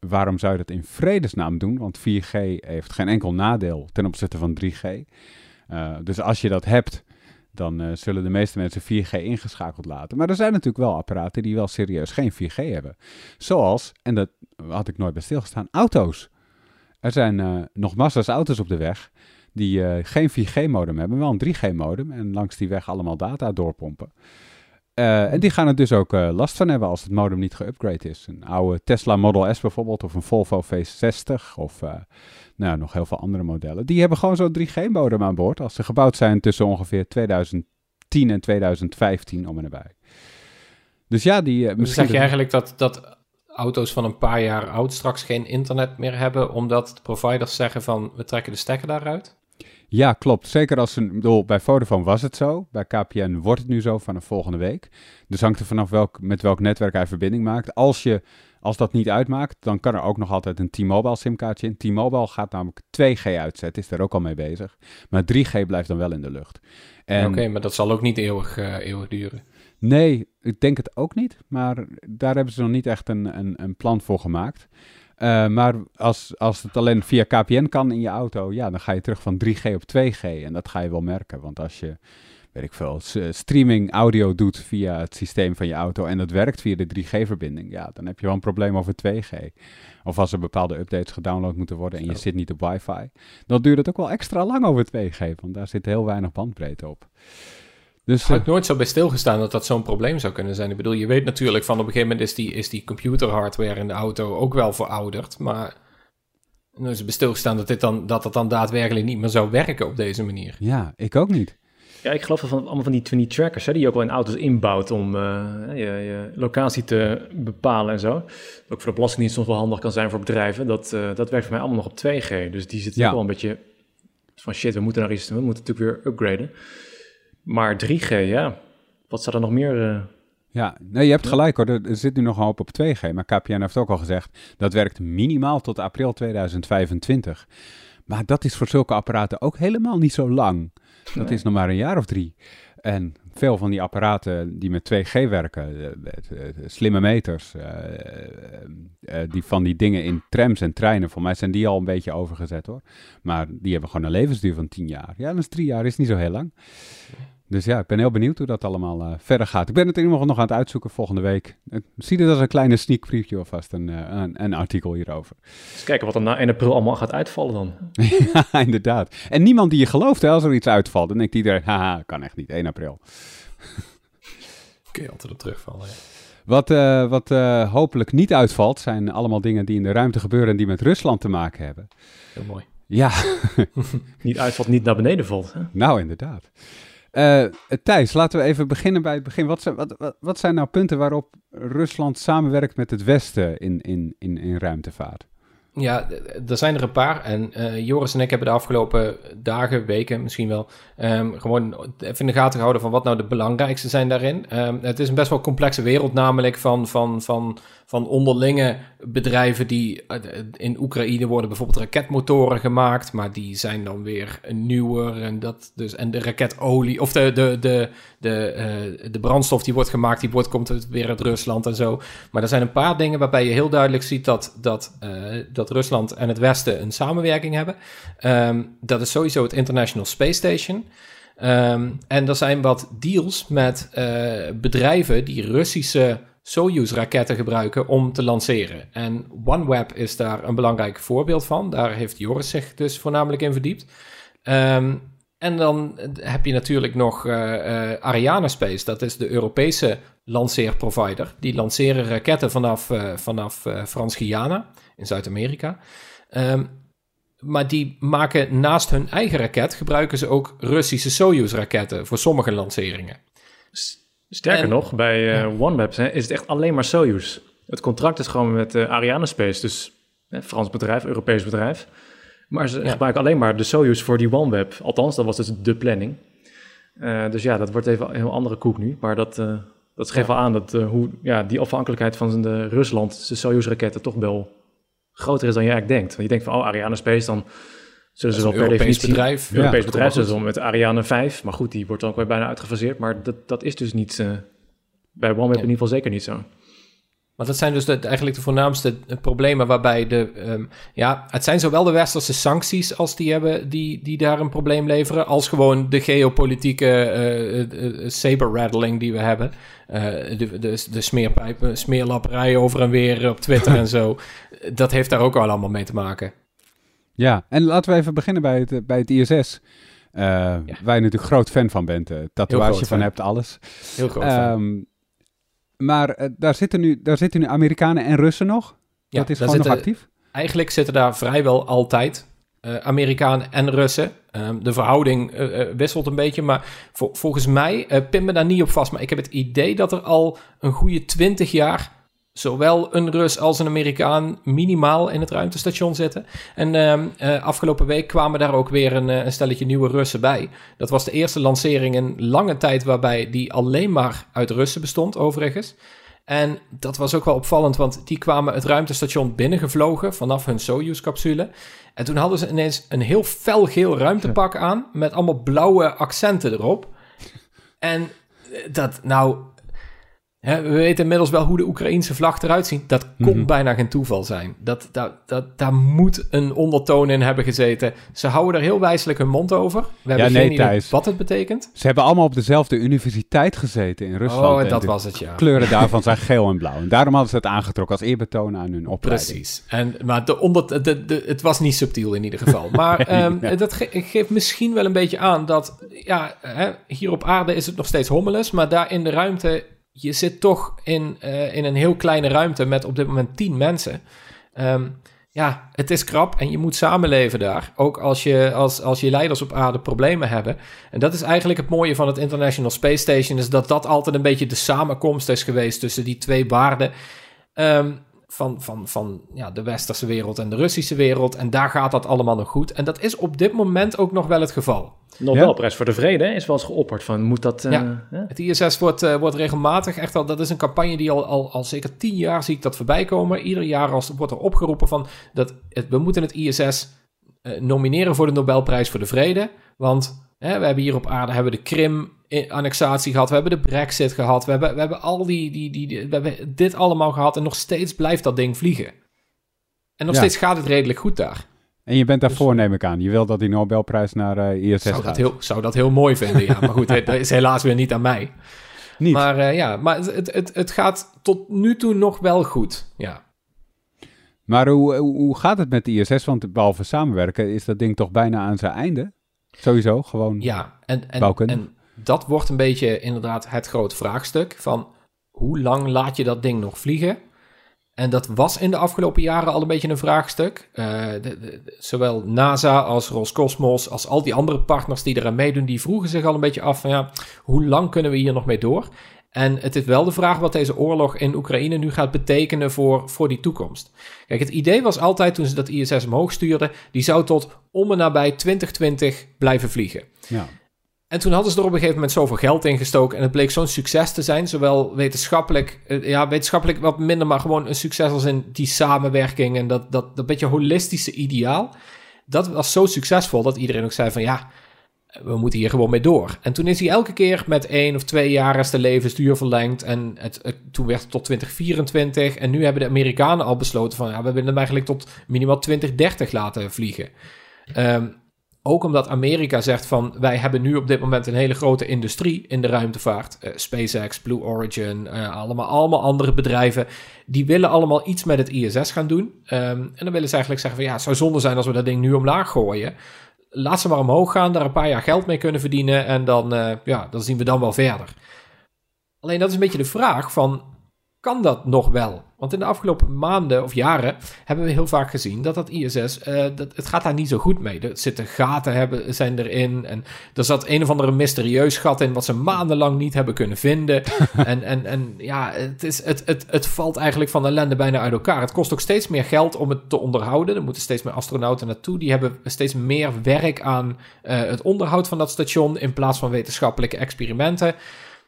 waarom zou je dat in vredesnaam doen? Want 4G heeft geen enkel nadeel ten opzichte van 3G. Uh, dus als je dat hebt, dan uh, zullen de meeste mensen 4G ingeschakeld laten. Maar er zijn natuurlijk wel apparaten die wel serieus geen 4G hebben. Zoals, en dat had ik nooit bij stilgestaan, auto's. Er zijn uh, nog massa's auto's op de weg die uh, geen 4G-modem hebben, wel een 3G-modem en langs die weg allemaal data doorpompen. En die gaan er dus ook last van hebben als het modem niet geüpgrade is. Een oude Tesla Model S bijvoorbeeld, of een Volvo V60, of nou, nog heel veel andere modellen. Die hebben gewoon zo'n 3G-modem aan boord als ze gebouwd zijn tussen ongeveer 2010 en 2015 om en nabij. Dus ja, die... Uh, misschien zeg je eigenlijk dat, dat auto's van een paar jaar oud straks geen internet meer hebben, omdat de providers zeggen van we trekken de stekker daaruit? Ja, klopt. Zeker als een, bedoel, bij Vodafone was het zo. Bij KPN wordt het nu zo vanaf volgende week. Dus hangt er vanaf welk, met welk netwerk hij verbinding maakt. Als je als dat niet uitmaakt, dan kan er ook nog altijd een T-Mobile simkaartje in. T-Mobile gaat namelijk 2G uitzetten, is daar ook al mee bezig. Maar 3G blijft dan wel in de lucht. Oké, maar dat zal ook niet eeuwig, uh, eeuwig duren. Nee, ik denk het ook niet. Maar daar hebben ze nog niet echt een, een, een plan voor gemaakt. Uh, maar als, als het alleen via KPN kan in je auto, ja, dan ga je terug van 3G op 2G. En dat ga je wel merken. Want als je weet ik veel, streaming audio doet via het systeem van je auto en dat werkt via de 3G-verbinding, ja, dan heb je wel een probleem over 2G. Of als er bepaalde updates gedownload moeten worden en je zit niet op wifi, dan duurt het ook wel extra lang over 2G, want daar zit heel weinig bandbreedte op. Dus, ik heb nooit zo bij stilgestaan dat dat zo'n probleem zou kunnen zijn. Ik bedoel, je weet natuurlijk van op een gegeven moment is die, is die computerhardware in de auto ook wel verouderd, maar nooit zo bij stilgestaan dat, dit dan, dat het dan daadwerkelijk niet meer zou werken op deze manier. Ja, ik ook niet. Ja, ik geloof dat van allemaal van die, van die trackers, hè, die je ook wel in auto's inbouwt om uh, je, je, locatie te bepalen en zo. Ook voor de Belastingdienst soms wel handig kan zijn voor bedrijven. Dat, uh, dat werkt voor mij allemaal nog op 2G. Dus die zit ja. ook wel een beetje van shit, we moeten naar iets doen. We moeten natuurlijk weer upgraden. Maar 3G, ja. Wat zou er nog meer... Uh... Ja, nee, je hebt gelijk hoor. Er zit nu nog een hoop op 2G. Maar KPN heeft ook al gezegd, dat werkt minimaal tot april 2025. Maar dat is voor zulke apparaten ook helemaal niet zo lang. Dat is nog maar een jaar of drie. En veel van die apparaten die met 2G werken, slimme meters, die van die dingen in trams en treinen, voor mij zijn die al een beetje overgezet hoor. Maar die hebben gewoon een levensduur van 10 jaar. Ja, is drie jaar, is niet zo heel lang. Dus ja, ik ben heel benieuwd hoe dat allemaal uh, verder gaat. Ik ben het in ieder geval nog aan het uitzoeken volgende week. Ik zie dit als een kleine sneak preview alvast, een, uh, een, een, artikel hierover. Dus kijken wat er na 1 april allemaal gaat uitvallen dan. [laughs] ja, inderdaad. En niemand die je gelooft hè, als er iets uitvalt. Dan denkt iedereen, haha, kan echt niet, 1 april. [laughs] Kun je altijd op terugvallen, ja. Wat, uh, wat hopelijk niet uitvalt, zijn allemaal dingen die in de ruimte gebeuren en die met Rusland te maken hebben. Heel mooi. Ja. [laughs] niet uitvalt, niet naar beneden valt. Hè? Nou, inderdaad. Uh, Thijs, laten we even beginnen bij het begin. Wat zijn, wat, wat zijn nou punten waarop Rusland samenwerkt met het Westen in, in, in, in ruimtevaart? Ja, er zijn er een paar. En uh, Joris en ik hebben de afgelopen dagen, weken misschien wel, um, gewoon even in de gaten gehouden van wat nou de belangrijkste zijn daarin. Um, het is een best wel complexe wereld, namelijk van, van, van, van onderlinge bedrijven die uh, in Oekraïne worden bijvoorbeeld raketmotoren gemaakt, maar die zijn dan weer nieuwer. En, dat dus, en de raketolie, of de, de, de, de, uh, de brandstof die wordt gemaakt, die wordt, komt weer uit Rusland en zo. Maar er zijn een paar dingen waarbij je heel duidelijk ziet dat, dat, dat dat Rusland en het Westen een samenwerking hebben. Um, dat is sowieso het International Space Station. Um, en er zijn wat deals met bedrijven die Russische Soyuz-raketten gebruiken om te lanceren. En OneWeb is daar een belangrijk voorbeeld van. Daar heeft Joris zich dus voornamelijk in verdiept. Um, en dan heb je natuurlijk nog uh, Space. Dat is de Europese lanceerprovider. Die lanceren raketten vanaf, uh, vanaf Frans-Guyana in Zuid-Amerika. Um, maar die maken naast hun eigen raket, gebruiken ze ook Russische Soyuz-raketten voor sommige lanceringen. Sterker nog, bij uh, OneWeb is het echt alleen maar Soyuz. Het contract is gewoon met uh, Ariane Space, dus uh, Frans bedrijf, Europees bedrijf. Maar ze gebruiken alleen maar de Soyuz voor die OneWeb. Althans, dat was dus de planning. dus ja, dat wordt even een heel andere koek nu. Maar dat, dat geeft wel aan dat hoe ja, die afhankelijkheid van de Rusland, de Soyuz-raketten, toch wel groter is dan je eigenlijk denkt. Want je denkt van, oh, Ariane Space, dan zullen ze wel per definitie... bedrijf. Europees bedrijf, zullen ze met Ariane 5. Maar goed, die wordt dan ook weer bijna uitgefaseerd. Maar dat, dat is dus niet, uh, Bij OneWeb in ieder geval zeker niet zo. Want dat zijn dus de, eigenlijk de voornaamste problemen waarbij de... Um, ja, het zijn zowel de westerse sancties als die hebben die, die daar een probleem leveren... als gewoon de geopolitieke uh, uh, saber-rattling die we hebben. de, de, de smeerpijpen, smeerlapperij over en weer op Twitter [laughs] en zo. Dat heeft daar ook al allemaal mee te maken. Ja, en laten we even beginnen bij het, bij het ISS... Uh, ja. Waar je natuurlijk groot fan van bent. Uh, tatoeage van hebt, alles. Heel groot um, Maar uh, daar, zitten nu, daar zitten nu Amerikanen en Russen nog? Ja, dat is gewoon zitten, nog actief? Eigenlijk zitten daar vrijwel altijd Amerikanen en Russen. Um, de verhouding wisselt een beetje, maar vol, volgens mij, pin me daar niet op vast, maar ik heb het idee dat er al een goede twintig jaar zowel een Rus als een Amerikaan minimaal in het ruimtestation zitten. En uh, afgelopen week kwamen daar ook weer een, eh, een, stelletje nieuwe Russen bij. Dat was de eerste lancering in lange tijd waarbij die alleen maar uit Russen bestond, overigens. En dat was ook wel opvallend, want die kwamen het ruimtestation binnengevlogen vanaf hun Soyuz-capsule. En toen hadden ze ineens een heel felgeel ruimtepak aan met allemaal blauwe accenten erop. En dat, nou, we weten inmiddels wel hoe de Oekraïense vlag eruit ziet. Dat kon mhm. bijna geen toeval zijn. Dat, dat, dat, daar moet een ondertoon in hebben gezeten. Ze houden er heel wijselijk hun mond over. We hebben ja, geen idee wat het betekent. Ze hebben allemaal op dezelfde universiteit gezeten in Rusland. Oh, dat was het, ja. kleuren daarvan zijn geel en blauw. En daarom hadden ze het aangetrokken als eerbetoon aan hun opleiding. Precies. En, maar de onder, de, de, het was niet subtiel in ieder geval. [laughs] Maar ehm, dat geeft misschien wel een beetje aan dat... Ja, hè, hier op aarde is het nog steeds hommeles. Maar daar in de ruimte je zit toch in, uh, in een heel kleine ruimte met op dit moment tien mensen. Um, ja, het is krap en je moet samenleven daar. Ook als je, als, als je leiders op aarde problemen hebben. En dat is eigenlijk het mooie van het International Space Station... is dat dat altijd een beetje de samenkomst is geweest tussen die twee waarden... Um, van, van, van ja, de westerse wereld en de Russische wereld. En daar gaat dat allemaal nog goed. En dat is op dit moment ook nog wel het geval. Nobelprijs ja? voor de Vrede is wel eens geopperd van moet dat... Uh, ja. Het ISS wordt, uh, wordt regelmatig echt al... Dat is een campagne die al, al, al zeker tien jaar zie ik dat voorbij komen. Ieder jaar als, wordt er opgeroepen van... dat het, we moeten het ISS uh, eh, nomineren voor de Nobelprijs voor de Vrede. Want hè, we hebben hier op aarde hebben de Krim annexatie gehad, we hebben de Brexit gehad, we hebben, we hebben al die, die, die, die, we hebben dit allemaal gehad en nog steeds blijft dat ding vliegen. En nog steeds gaat het redelijk goed daar. En je bent daarvoor, dus, neem ik aan. Je wil dat die Nobelprijs naar uh, ISS zou gaat. Dat heel, zou dat heel mooi vinden, ja. Maar goed, [laughs] dat is helaas weer niet aan mij. Niet. Maar uh, ja, maar het, het, het gaat tot nu toe nog wel goed, ja. Maar hoe, hoe gaat het met de ISS? Want behalve samenwerken is dat ding toch bijna aan zijn einde? Sowieso, gewoon Ja, en, en, en dat wordt een beetje inderdaad het grote vraagstuk van hoe lang laat je dat ding nog vliegen? En dat was in de afgelopen jaren al een beetje een vraagstuk. De, zowel NASA als Roscosmos als al die andere partners die eraan meedoen, die vroegen zich al een beetje af van ja, hoe lang kunnen we hier nog mee door? En het is wel de vraag wat deze oorlog in Oekraïne nu gaat betekenen voor, voor die toekomst. Kijk, het idee was altijd toen ze dat ISS omhoog stuurden, die zou tot om en nabij 2020 blijven vliegen. Ja. En toen hadden ze er op een gegeven moment zoveel geld in gestoken. En het bleek zo'n succes te zijn. Zowel wetenschappelijk, eh, ja, wetenschappelijk wat minder, maar gewoon een succes als in die samenwerking. En dat, dat, dat beetje holistische ideaal. Dat was zo succesvol dat iedereen ook zei van ja, we moeten hier gewoon mee door. En toen is hij elke keer met één of twee jaar de levensduur verlengd. En het, toen werd het tot 2024. En nu hebben de Amerikanen al besloten van ja, we willen hem eigenlijk tot minimaal 2030 laten vliegen. Um, ook omdat Amerika zegt van wij hebben nu op dit moment een hele grote industrie in de ruimtevaart. Uh, SpaceX, Blue Origin, uh, allemaal, allemaal andere bedrijven. Die willen allemaal iets met het ISS gaan doen. Um, en dan willen ze eigenlijk zeggen van ja, het zou zonde zijn als we dat ding nu omlaag gooien. Laat ze maar omhoog gaan, daar een paar jaar geld mee kunnen verdienen. En dan, uh, ja, dan zien we dan wel verder. Alleen dat is een beetje de vraag van kan dat nog wel? Want in de afgelopen maanden of jaren hebben we heel vaak gezien dat dat ISS, uh, eh, dat, het gaat daar niet zo goed mee. Er zitten gaten hebben, zijn erin en er zat een of andere mysterieus gat in wat ze maandenlang niet hebben kunnen vinden. [laughs] en, en, en ja, het, is, het, het, het valt eigenlijk van ellende bijna uit elkaar. Het kost ook steeds meer geld om het te onderhouden. Er moeten steeds meer astronauten naartoe. Die hebben steeds meer werk aan uh, het onderhoud van dat station in plaats van wetenschappelijke experimenten.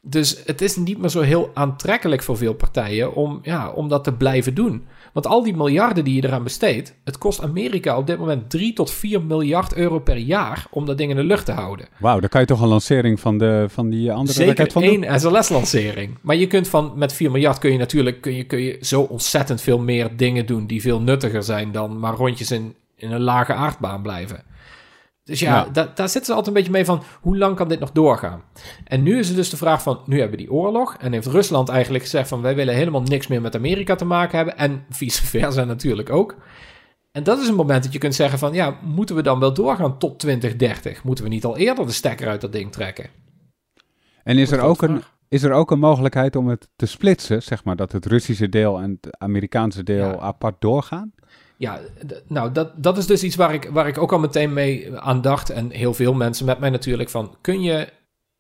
Dus het is niet meer zo heel aantrekkelijk voor veel partijen om, ja, om dat te blijven doen. Want al die miljarden die je eraan besteedt, het kost Amerika op dit moment 3 tot 4 miljard euro per jaar om dat ding in de lucht te houden. Wauw, dan kan je toch een lancering van, de, van die andere Zeker raket van één SLS-lancering. Maar je kunt van, met 4 miljard kun je natuurlijk kun je, kun je zo ontzettend veel meer dingen doen die veel nuttiger zijn dan maar rondjes in, in een lage aardbaan blijven. Dus ja, Ja. da- daar zitten ze altijd een beetje mee van, hoe lang kan dit nog doorgaan? En nu is het dus de vraag van, nu hebben we die oorlog en heeft Rusland eigenlijk gezegd van, wij willen helemaal niks meer met Amerika te maken hebben en [laughs] vice versa natuurlijk ook. En dat is een moment dat je kunt zeggen van, ja, moeten we dan wel doorgaan tot 2030? Moeten we niet al eerder de stekker uit dat ding trekken? En is er, ook een, is er ook een mogelijkheid om het te splitsen? Zeg maar dat het Russische deel en het Amerikaanse deel Ja. apart doorgaan? Ja, nou, dat, dat is dus iets waar ik, waar ik ook al meteen mee aan dacht. En heel veel mensen met mij natuurlijk. Van, kun je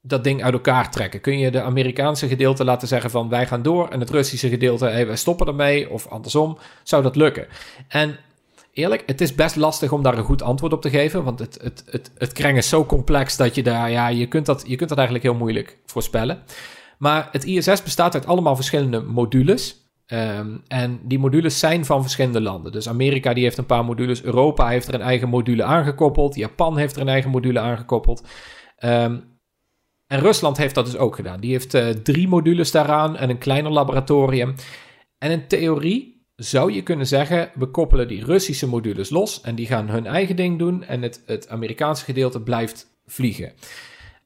dat ding uit elkaar trekken? Kun je de Amerikaanse gedeelte laten zeggen van wij gaan door. En het Russische gedeelte, hey, wij stoppen ermee. Of andersom, zou dat lukken? En eerlijk, het is best lastig om daar een goed antwoord op te geven. Want het, het, het, het kreng is zo complex dat je daar, ja, je kunt dat, je kunt dat eigenlijk heel moeilijk voorspellen. Maar het ISS bestaat uit allemaal verschillende modules. Ehm, en die modules zijn van verschillende landen. Dus Amerika die heeft een paar modules. Europa heeft er een eigen module aangekoppeld. Japan heeft er een eigen module aangekoppeld. Ehm, en Rusland heeft dat dus ook gedaan. Die heeft eh, drie modules daaraan en een kleiner laboratorium. En in theorie zou je kunnen zeggen: we koppelen die Russische modules los en die gaan hun eigen ding doen. En het, het Amerikaanse gedeelte blijft vliegen.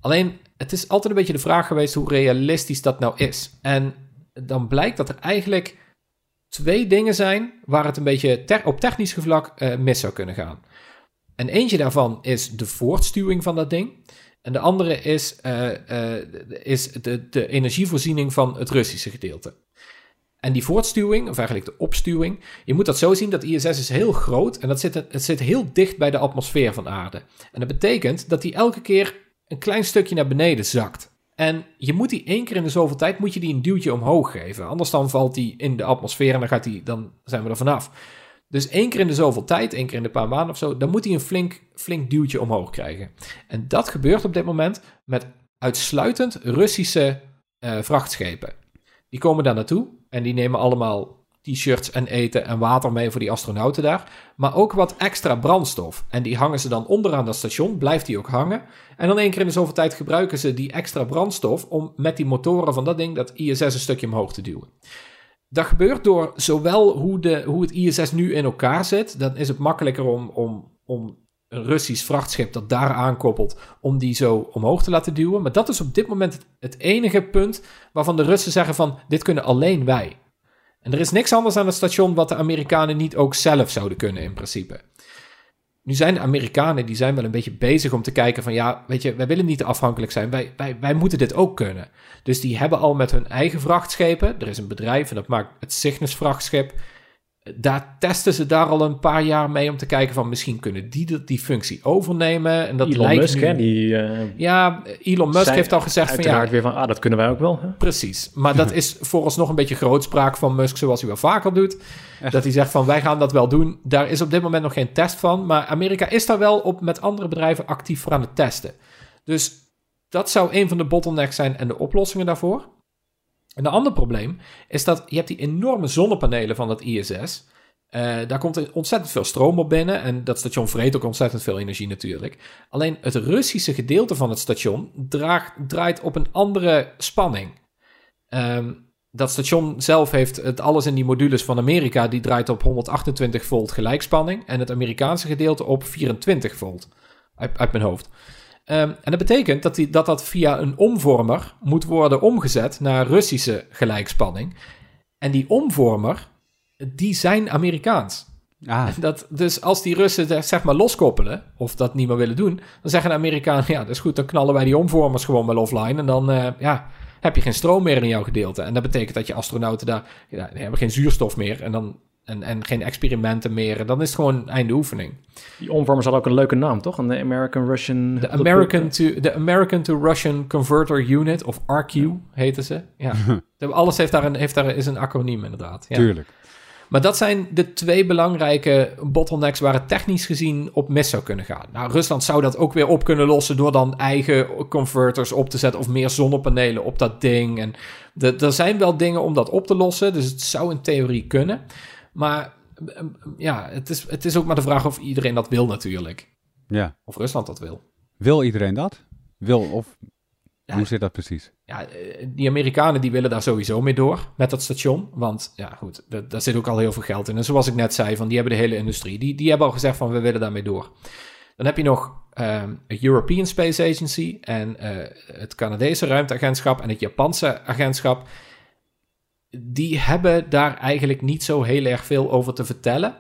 Alleen, het is altijd een beetje de vraag geweest hoe realistisch dat nou is. En dan blijkt dat er eigenlijk twee dingen zijn waar het een beetje op technisch vlak eh, mis zou kunnen gaan. En eentje daarvan is de voortstuwing van dat ding. En de andere is, eh, eh, is de, de energievoorziening van het Russische gedeelte. En die voortstuwing, of eigenlijk de opstuwing, je moet dat zo zien dat ISS is heel groot en dat zit, het zit heel dicht bij de atmosfeer van aarde. En dat betekent dat die elke keer een klein stukje naar beneden zakt. En je moet die één keer in de zoveel tijd moet je die een duwtje omhoog geven. Anders dan valt die in de atmosfeer en dan, gaat die, dan zijn we er vanaf. Dus één keer in de zoveel tijd, één keer in de paar maanden of zo, dan moet hij een flink, flink duwtje omhoog krijgen. En dat gebeurt op dit moment met uitsluitend Russische eh, vrachtschepen. Die komen daar naartoe en die nemen allemaal t-shirts en eten en water mee voor die astronauten daar. Maar ook wat extra brandstof. En die hangen ze dan onderaan dat station, blijft die ook hangen. En dan één keer in de zoveel tijd gebruiken ze die extra brandstof om met die motoren van dat ding dat ISS een stukje omhoog te duwen. Dat gebeurt door zowel hoe, de, hoe het ISS nu in elkaar zit. Dan is het makkelijker om, om, om een Russisch vrachtschip dat daar aankoppelt, om die zo omhoog te laten duwen. Maar dat is op dit moment het, het enige punt waarvan de Russen zeggen van dit kunnen alleen wij. En er is niks anders aan het station wat de Amerikanen niet ook zelf zouden kunnen in principe. Nu zijn de Amerikanen, die zijn wel een beetje bezig om te kijken van ja, weet je, wij willen niet afhankelijk zijn, wij, wij, wij moeten dit ook kunnen. Dus die hebben al met hun eigen vrachtschepen, er is een bedrijf en dat maakt het Cygnus vrachtschip, daar testen ze daar al een paar jaar mee om te kijken van misschien kunnen die die, die functie overnemen. En dat Elon lijkt Musk, nu- hè, die eh, Ja, Elon Musk heeft al gezegd van ja, uiteraard weer van, ah, dat kunnen wij ook wel. Hè? Precies, maar dat is [laughs] vooralsnog een beetje grootspraak van Musk, zoals hij wel vaker doet. Echt? Dat hij zegt van wij gaan dat wel doen. Daar is op dit moment nog geen test van, maar Amerika is daar wel op met andere bedrijven actief voor aan het testen. Dus dat zou een van de bottlenecks zijn en de oplossingen daarvoor. Een ander probleem is dat je hebt die enorme zonnepanelen van dat ISS. Eh, daar komt ontzettend veel stroom op binnen. En dat station vreet ook ontzettend veel energie natuurlijk. Alleen het Russische gedeelte van het station draagt, draait op een andere spanning. Ehm, dat station zelf heeft het alles in die modules van Amerika. Die draait op 128 volt gelijkspanning. En het Amerikaanse gedeelte op 24 volt. Uit, uit mijn hoofd. Ehm, en dat betekent dat, die, dat dat via een omvormer moet worden omgezet naar Russische gelijkspanning. En die omvormer, die zijn Amerikaans. Ah, Dat, dus als die Russen zeg maar loskoppelen, of dat niet meer willen doen, dan zeggen de Amerikanen, ja, dat is goed, dan knallen wij die omvormers gewoon wel offline. En dan eh, ja, heb je geen stroom meer in jouw gedeelte. En dat betekent dat je astronauten daar, ja, die hebben geen zuurstof meer en, dan, en, en geen experimenten meer. En dan is het gewoon einde oefening. Die omvormer had ook een leuke naam, toch? Een American Russian... De American to, de American to Russian Converter Unit, of RQ heten ze. Ja. [laughs] Alles heeft daar, een, heeft daar is een acroniem inderdaad. Ja. tuurlijk. Maar dat zijn de twee belangrijke bottlenecks waar het technisch gezien op mis zou kunnen gaan. Nou, Rusland zou dat ook weer op kunnen lossen door dan eigen converters op te zetten of meer zonnepanelen op dat ding. En er zijn wel dingen om dat op te lossen, dus het zou in theorie kunnen. Maar ja, het is, het is ook maar de vraag of iedereen dat wil natuurlijk. Ja. Of Rusland dat wil. Wil iedereen dat? Wil of hoe zit dat precies? Ja, eh, die Amerikanen die willen daar sowieso mee door met dat station. Want ja, goed, daar zit ook al heel veel geld in. En zoals ik net zei, van die hebben de hele industrie. Die, die hebben al gezegd van we willen daarmee door. Dan heb je nog um, het European Space Agency en uh, het Canadese ruimteagentschap en het Japanse agentschap. Die hebben daar eigenlijk niet zo heel erg veel over te vertellen.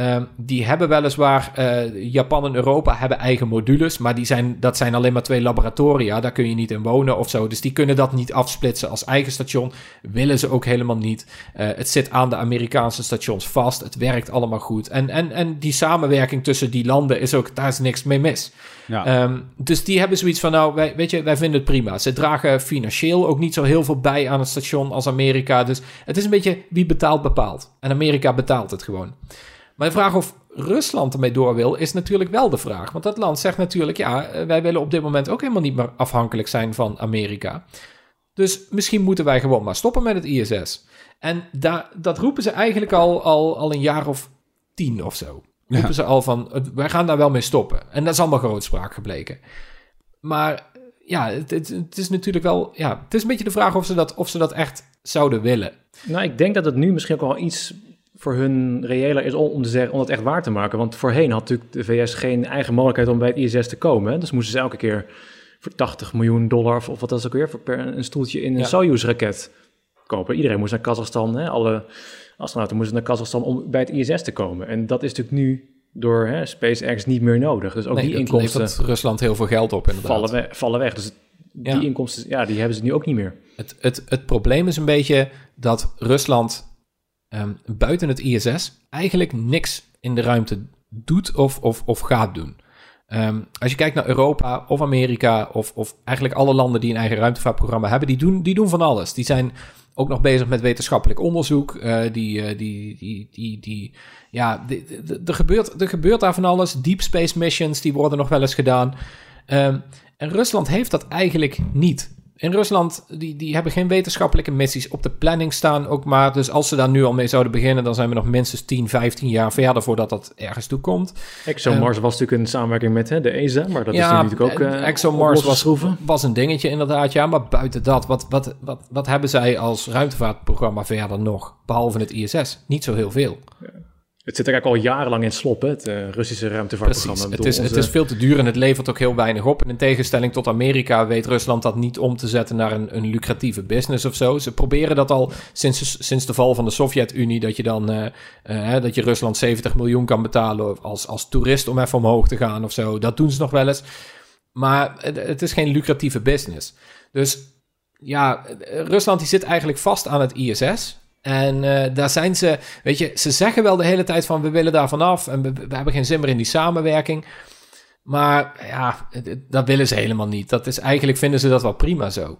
Um, die hebben weliswaar, uh, Japan en Europa hebben eigen modules, maar die zijn, dat zijn alleen maar twee laboratoria. Daar kun je niet in wonen of zo. Dus die kunnen dat niet afsplitsen als eigen station. Willen ze ook helemaal niet. Uh, het zit aan de Amerikaanse stations vast. Het werkt allemaal goed. En, en, en die samenwerking tussen die landen is ook, daar is niks mee mis. Ja. Um, dus die hebben zoiets van, nou, wij, weet je, wij vinden het prima. Ze dragen financieel ook niet zo heel veel bij aan het station als Amerika. Dus het is een beetje wie betaalt bepaalt. En Amerika betaalt het gewoon. Maar de vraag of Rusland ermee door wil, is natuurlijk wel de vraag. Want dat land zegt natuurlijk, ja, eh, wij willen op dit moment ook helemaal niet meer afhankelijk zijn van Amerika. Dus misschien moeten wij gewoon maar stoppen met het ISS. En da dat roepen ze eigenlijk al, al, al een jaar of tien of zo. Roepen ze al van, wij gaan daar wel mee stoppen. En dat is allemaal grootspraak gebleken. Maar ja, het, het, het, is natuurlijk wel, ja, het is een beetje de vraag of ze dat, of ze dat echt zouden willen. Nou, ik denk dat het nu misschien ook wel iets voor hun reëler is om, te zeggen, om het echt waar te maken. Want voorheen had natuurlijk de VS geen eigen mogelijkheid om bij het ISS te komen. Dus moesten ze elke keer voor 80 miljoen dollar, of, wat dat is ook weer, voor per een stoeltje in een Soyuz-raket kopen. Iedereen moest naar Kazachstan, hè, alle astronauten moesten naar Kazachstan om bij het ISS te komen. En dat is natuurlijk nu door hè, SpaceX niet meer nodig. Dus ook nee, die inkomsten... Rusland heel veel geld op inderdaad. Vallen, we, vallen weg. Dus die inkomsten, ja, die hebben ze nu ook niet meer. Het, het, het probleem is een beetje dat Rusland um, buiten het ISS eigenlijk niks in de ruimte doet of, of, of gaat doen. Um, als je kijkt naar Europa of Amerika of, of eigenlijk alle landen die een eigen ruimtevaartprogramma hebben, die doen, die doen van alles. Die zijn ook nog bezig met wetenschappelijk onderzoek. Die, uh, die, die, die, die, ja, er gebeurt, er gebeurt daar van alles. Deep space missions, die worden nog wel eens gedaan. Um, en Rusland heeft dat eigenlijk niet in Rusland, die, die hebben geen wetenschappelijke missies op de planning staan ook maar. Dus als ze daar nu al mee zouden beginnen, dan zijn we nog minstens 10, 15 jaar verder voordat dat ergens toe komt. ExoMars uh, was natuurlijk een samenwerking met hè, de ESA, maar dat ja, is natuurlijk ook uh, ExoMars was, was een dingetje inderdaad, ja. Maar buiten dat, wat, wat, wat, wat hebben zij als ruimtevaartprogramma verder nog? Behalve het ISS? Niet zo heel veel. Ja. Het zit er eigenlijk al jarenlang in slop, hè, het uh, Russische ruimtevaartprogramma. Het is, het is veel te duur en het levert ook heel weinig op. En in tegenstelling tot Amerika weet Rusland dat niet om te zetten naar een, een lucratieve business of zo. Ze proberen dat al sinds, sinds de val van de Sovjet-Unie, dat je dan uh, uh, dat je Rusland 70 miljoen kan betalen als, als toerist om even omhoog te gaan of zo. Dat doen ze nog wel eens. Maar het, het is geen lucratieve business. Dus ja, Rusland die zit eigenlijk vast aan het ISS. En uh, daar zijn ze, weet je, ze zeggen wel de hele tijd van we willen daar vanaf en we, we hebben geen zin meer in die samenwerking. Maar ja, dat willen ze helemaal niet. Dat is eigenlijk vinden ze dat wel prima zo.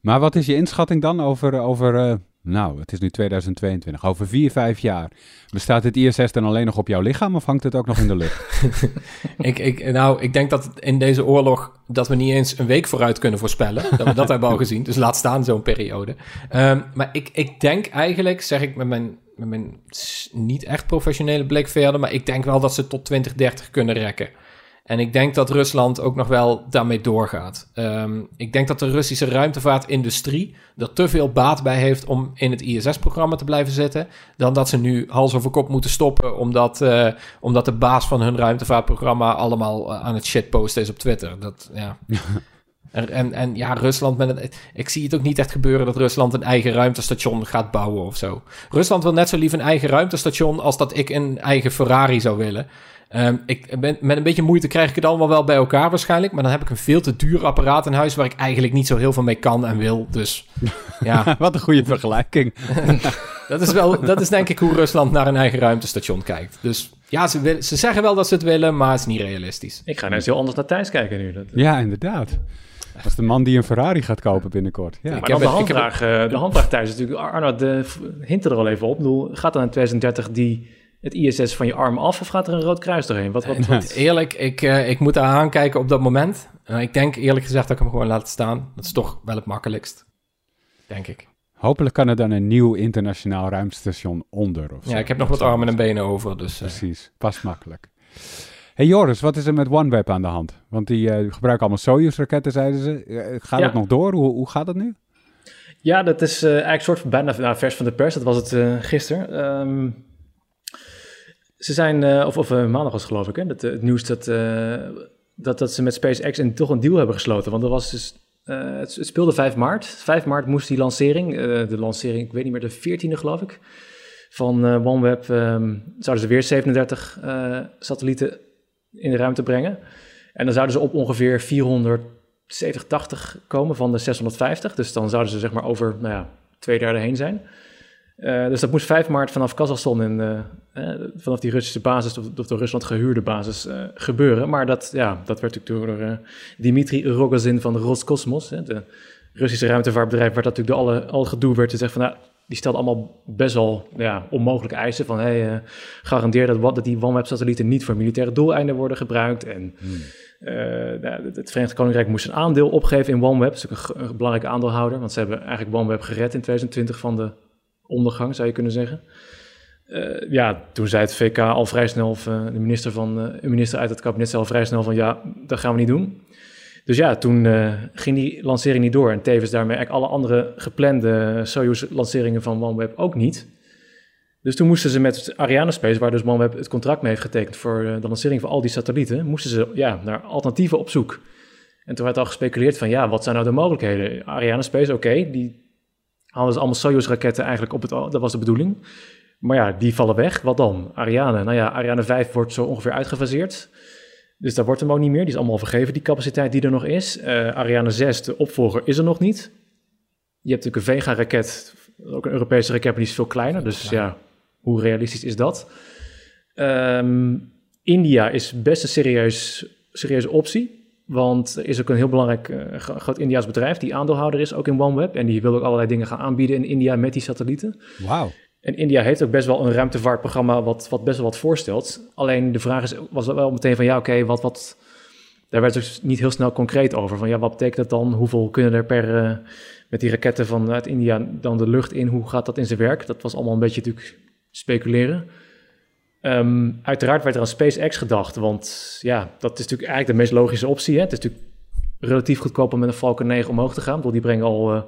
Maar wat is je inschatting dan over, over uh, nou, het is nu 2022. Over vier, vijf jaar. Bestaat het ISS dan alleen nog op jouw lichaam of hangt het ook nog in de lucht? [laughs] ik, ik, nou, ik denk dat in deze oorlog dat we niet eens een week vooruit kunnen voorspellen. Dat we dat hebben al gezien. Dus laat staan zo'n periode. Um, maar ik, ik denk eigenlijk, zeg ik met mijn, met mijn niet echt professionele blik verder, maar ik denk wel dat ze tot 2030 kunnen rekken. En ik denk dat Rusland ook nog wel daarmee doorgaat. Um, ik denk dat de Russische ruimtevaartindustrie er te veel baat bij heeft om in het ISS-programma te blijven zitten. Dan dat ze nu hals over kop moeten stoppen, omdat, uh, omdat de baas van hun ruimtevaartprogramma allemaal eh, aan het shitposten is op Twitter. Dat, ja. [laughs] En, en, ja, Rusland met het, ik zie het ook niet echt gebeuren dat Rusland een eigen ruimtestation gaat bouwen of zo. Rusland wil net zo lief een eigen ruimtestation als dat ik een eigen Ferrari zou willen. Um, ik ben, met een beetje moeite krijg ik het allemaal wel bij elkaar waarschijnlijk. Maar dan heb ik een veel te duur apparaat in huis waar ik eigenlijk niet zo heel veel mee kan en wil. Dus [laughs] ja. Wat een goede vergelijking. [laughs] dat, is wel, dat is denk ik hoe Rusland naar een eigen ruimtestation kijkt. Dus ja, ze, wil, ze zeggen wel dat ze het willen, maar het is niet realistisch. Ik ga net heel anders naar Thijs kijken nu. Dat... Ja, inderdaad. Dat is de man die een Ferrari gaat kopen binnenkort. Ja. Ik Maar heb dan de ik heb handvraag, eh, de handvraag thuis is natuurlijk, Arno, de hint er al even op. Ik bedoel, gaat dan in 2030 die, het ISS van je arm af of gaat er een rood kruis doorheen? Wat, wat, wat? Eerlijk, ik, eh, ik moet daar aankijken op dat moment. En ik denk eerlijk gezegd dat ik hem gewoon laat staan. Dat is toch wel het makkelijkst. Denk ik. Hopelijk kan er dan een nieuw internationaal ruimtestation onder. Of zo. Ja, ik heb nog wat armen en benen over. Dus eh, Precies, pas makkelijk. hey Joris, wat is er met OneWeb aan de hand? Want die eh, gebruiken allemaal Soyuz-raketten, zeiden ze. Eh, gaat Ja. het nog door? Hoe, hoe gaat het nu? Ja, dat is eh, eigenlijk soort van bijna nou, vers van de pers. Dat was het eh gisteren. Ehm, ze zijn, eh, of, of eh, maandag was geloof ik, hè, dat, eh, het nieuws dat, dat, dat ze met SpaceX een, toch een deal hebben gesloten. Want er was dus, het, het speelde 5 maart. 5 maart moest die lancering, de lancering, ik weet niet meer, de 14e geloof ik, van OneWeb, ehm, zouden ze weer 37 eh, satellieten in de ruimte brengen. En dan zouden ze op ongeveer 470, 80 komen van de 650. Dus dan zouden ze zeg maar over nou ja, twee derde heen zijn. Eh, dus dat moest 5 maart vanaf Kazachstan en eh, eh, vanaf die Russische basis, of, of door Rusland gehuurde basis, gebeuren. Maar dat, ja, dat werd natuurlijk door Dimitri Rogozin van Roscosmos, hè, de Russische ruimtevaartbedrijf, werd dat natuurlijk door alle, al gedoe werd te zeggen van, nou, die stelt allemaal best wel ja, onmogelijke eisen van, hey, garandeer dat, wat- dat die OneWeb-satellieten niet voor militaire doeleinden worden gebruikt. En eh, nou, het- Verenigd Koninkrijk moest een aandeel opgeven in OneWeb. Dat is ook een, een belangrijke aandeelhouder, want ze hebben eigenlijk OneWeb gered in 2020 van de ondergang, zou je kunnen zeggen. Eh, ja, toen zei het VK al vrij snel, of eh, de minister, van, eh, minister uit het kabinet zei al vrij snel van ja, dat gaan we niet doen. Dus ja, toen ging die lancering niet door en tevens daarmee eigenlijk alle andere geplande Soyuz-lanceringen van OneWeb ook niet. Dus toen moesten ze met Arianespace, waar dus OneWeb het contract mee heeft getekend voor de lancering van al die satellieten, moesten ze ja, naar alternatieven op zoek. En toen werd al gespeculeerd van ja, wat zijn nou de mogelijkheden? Arianespace, oké, die hadden ze allemaal Soyuz-raketten eigenlijk op het dat was de bedoeling. Maar ja, die vallen weg. Wat dan? Ariane. Nou ja, Ariane 5 wordt zo ongeveer uitgefaseerd. Dus daar wordt hem ook niet meer. Die is allemaal vergeven, die capaciteit die er nog is. Eh, Ariane 6, de opvolger, is er nog niet. Je hebt natuurlijk een Vega-raket, ook een Europese raket, maar die is veel kleiner. Dus ja, hoe realistisch is dat? Ehm, India is best een serieus, serieuze optie. Want er is ook een heel belangrijk eh, gro- groot Indiaas bedrijf die aandeelhouder is, ook in OneWeb. En die wil ook allerlei dingen gaan aanbieden in India met die satellieten. Wauw. En India heeft ook best wel een ruimtevaartprogramma wat, wat best wel wat voorstelt. Alleen de vraag is, was wel meteen van ja, oké, wat, wat... Daar werd dus niet heel snel concreet over. Van ja, wat betekent dat dan? Hoeveel kunnen er per... eh, met die raketten vanuit India dan de lucht in? Hoe gaat dat in zijn werk? Dat was allemaal een beetje natuurlijk speculeren. Ehm, uiteraard werd er aan SpaceX gedacht, want ja, dat is natuurlijk eigenlijk de meest logische optie. Hè? Het is natuurlijk relatief goedkoop om met een Falcon 9 omhoog te gaan. Ik die brengen al eh,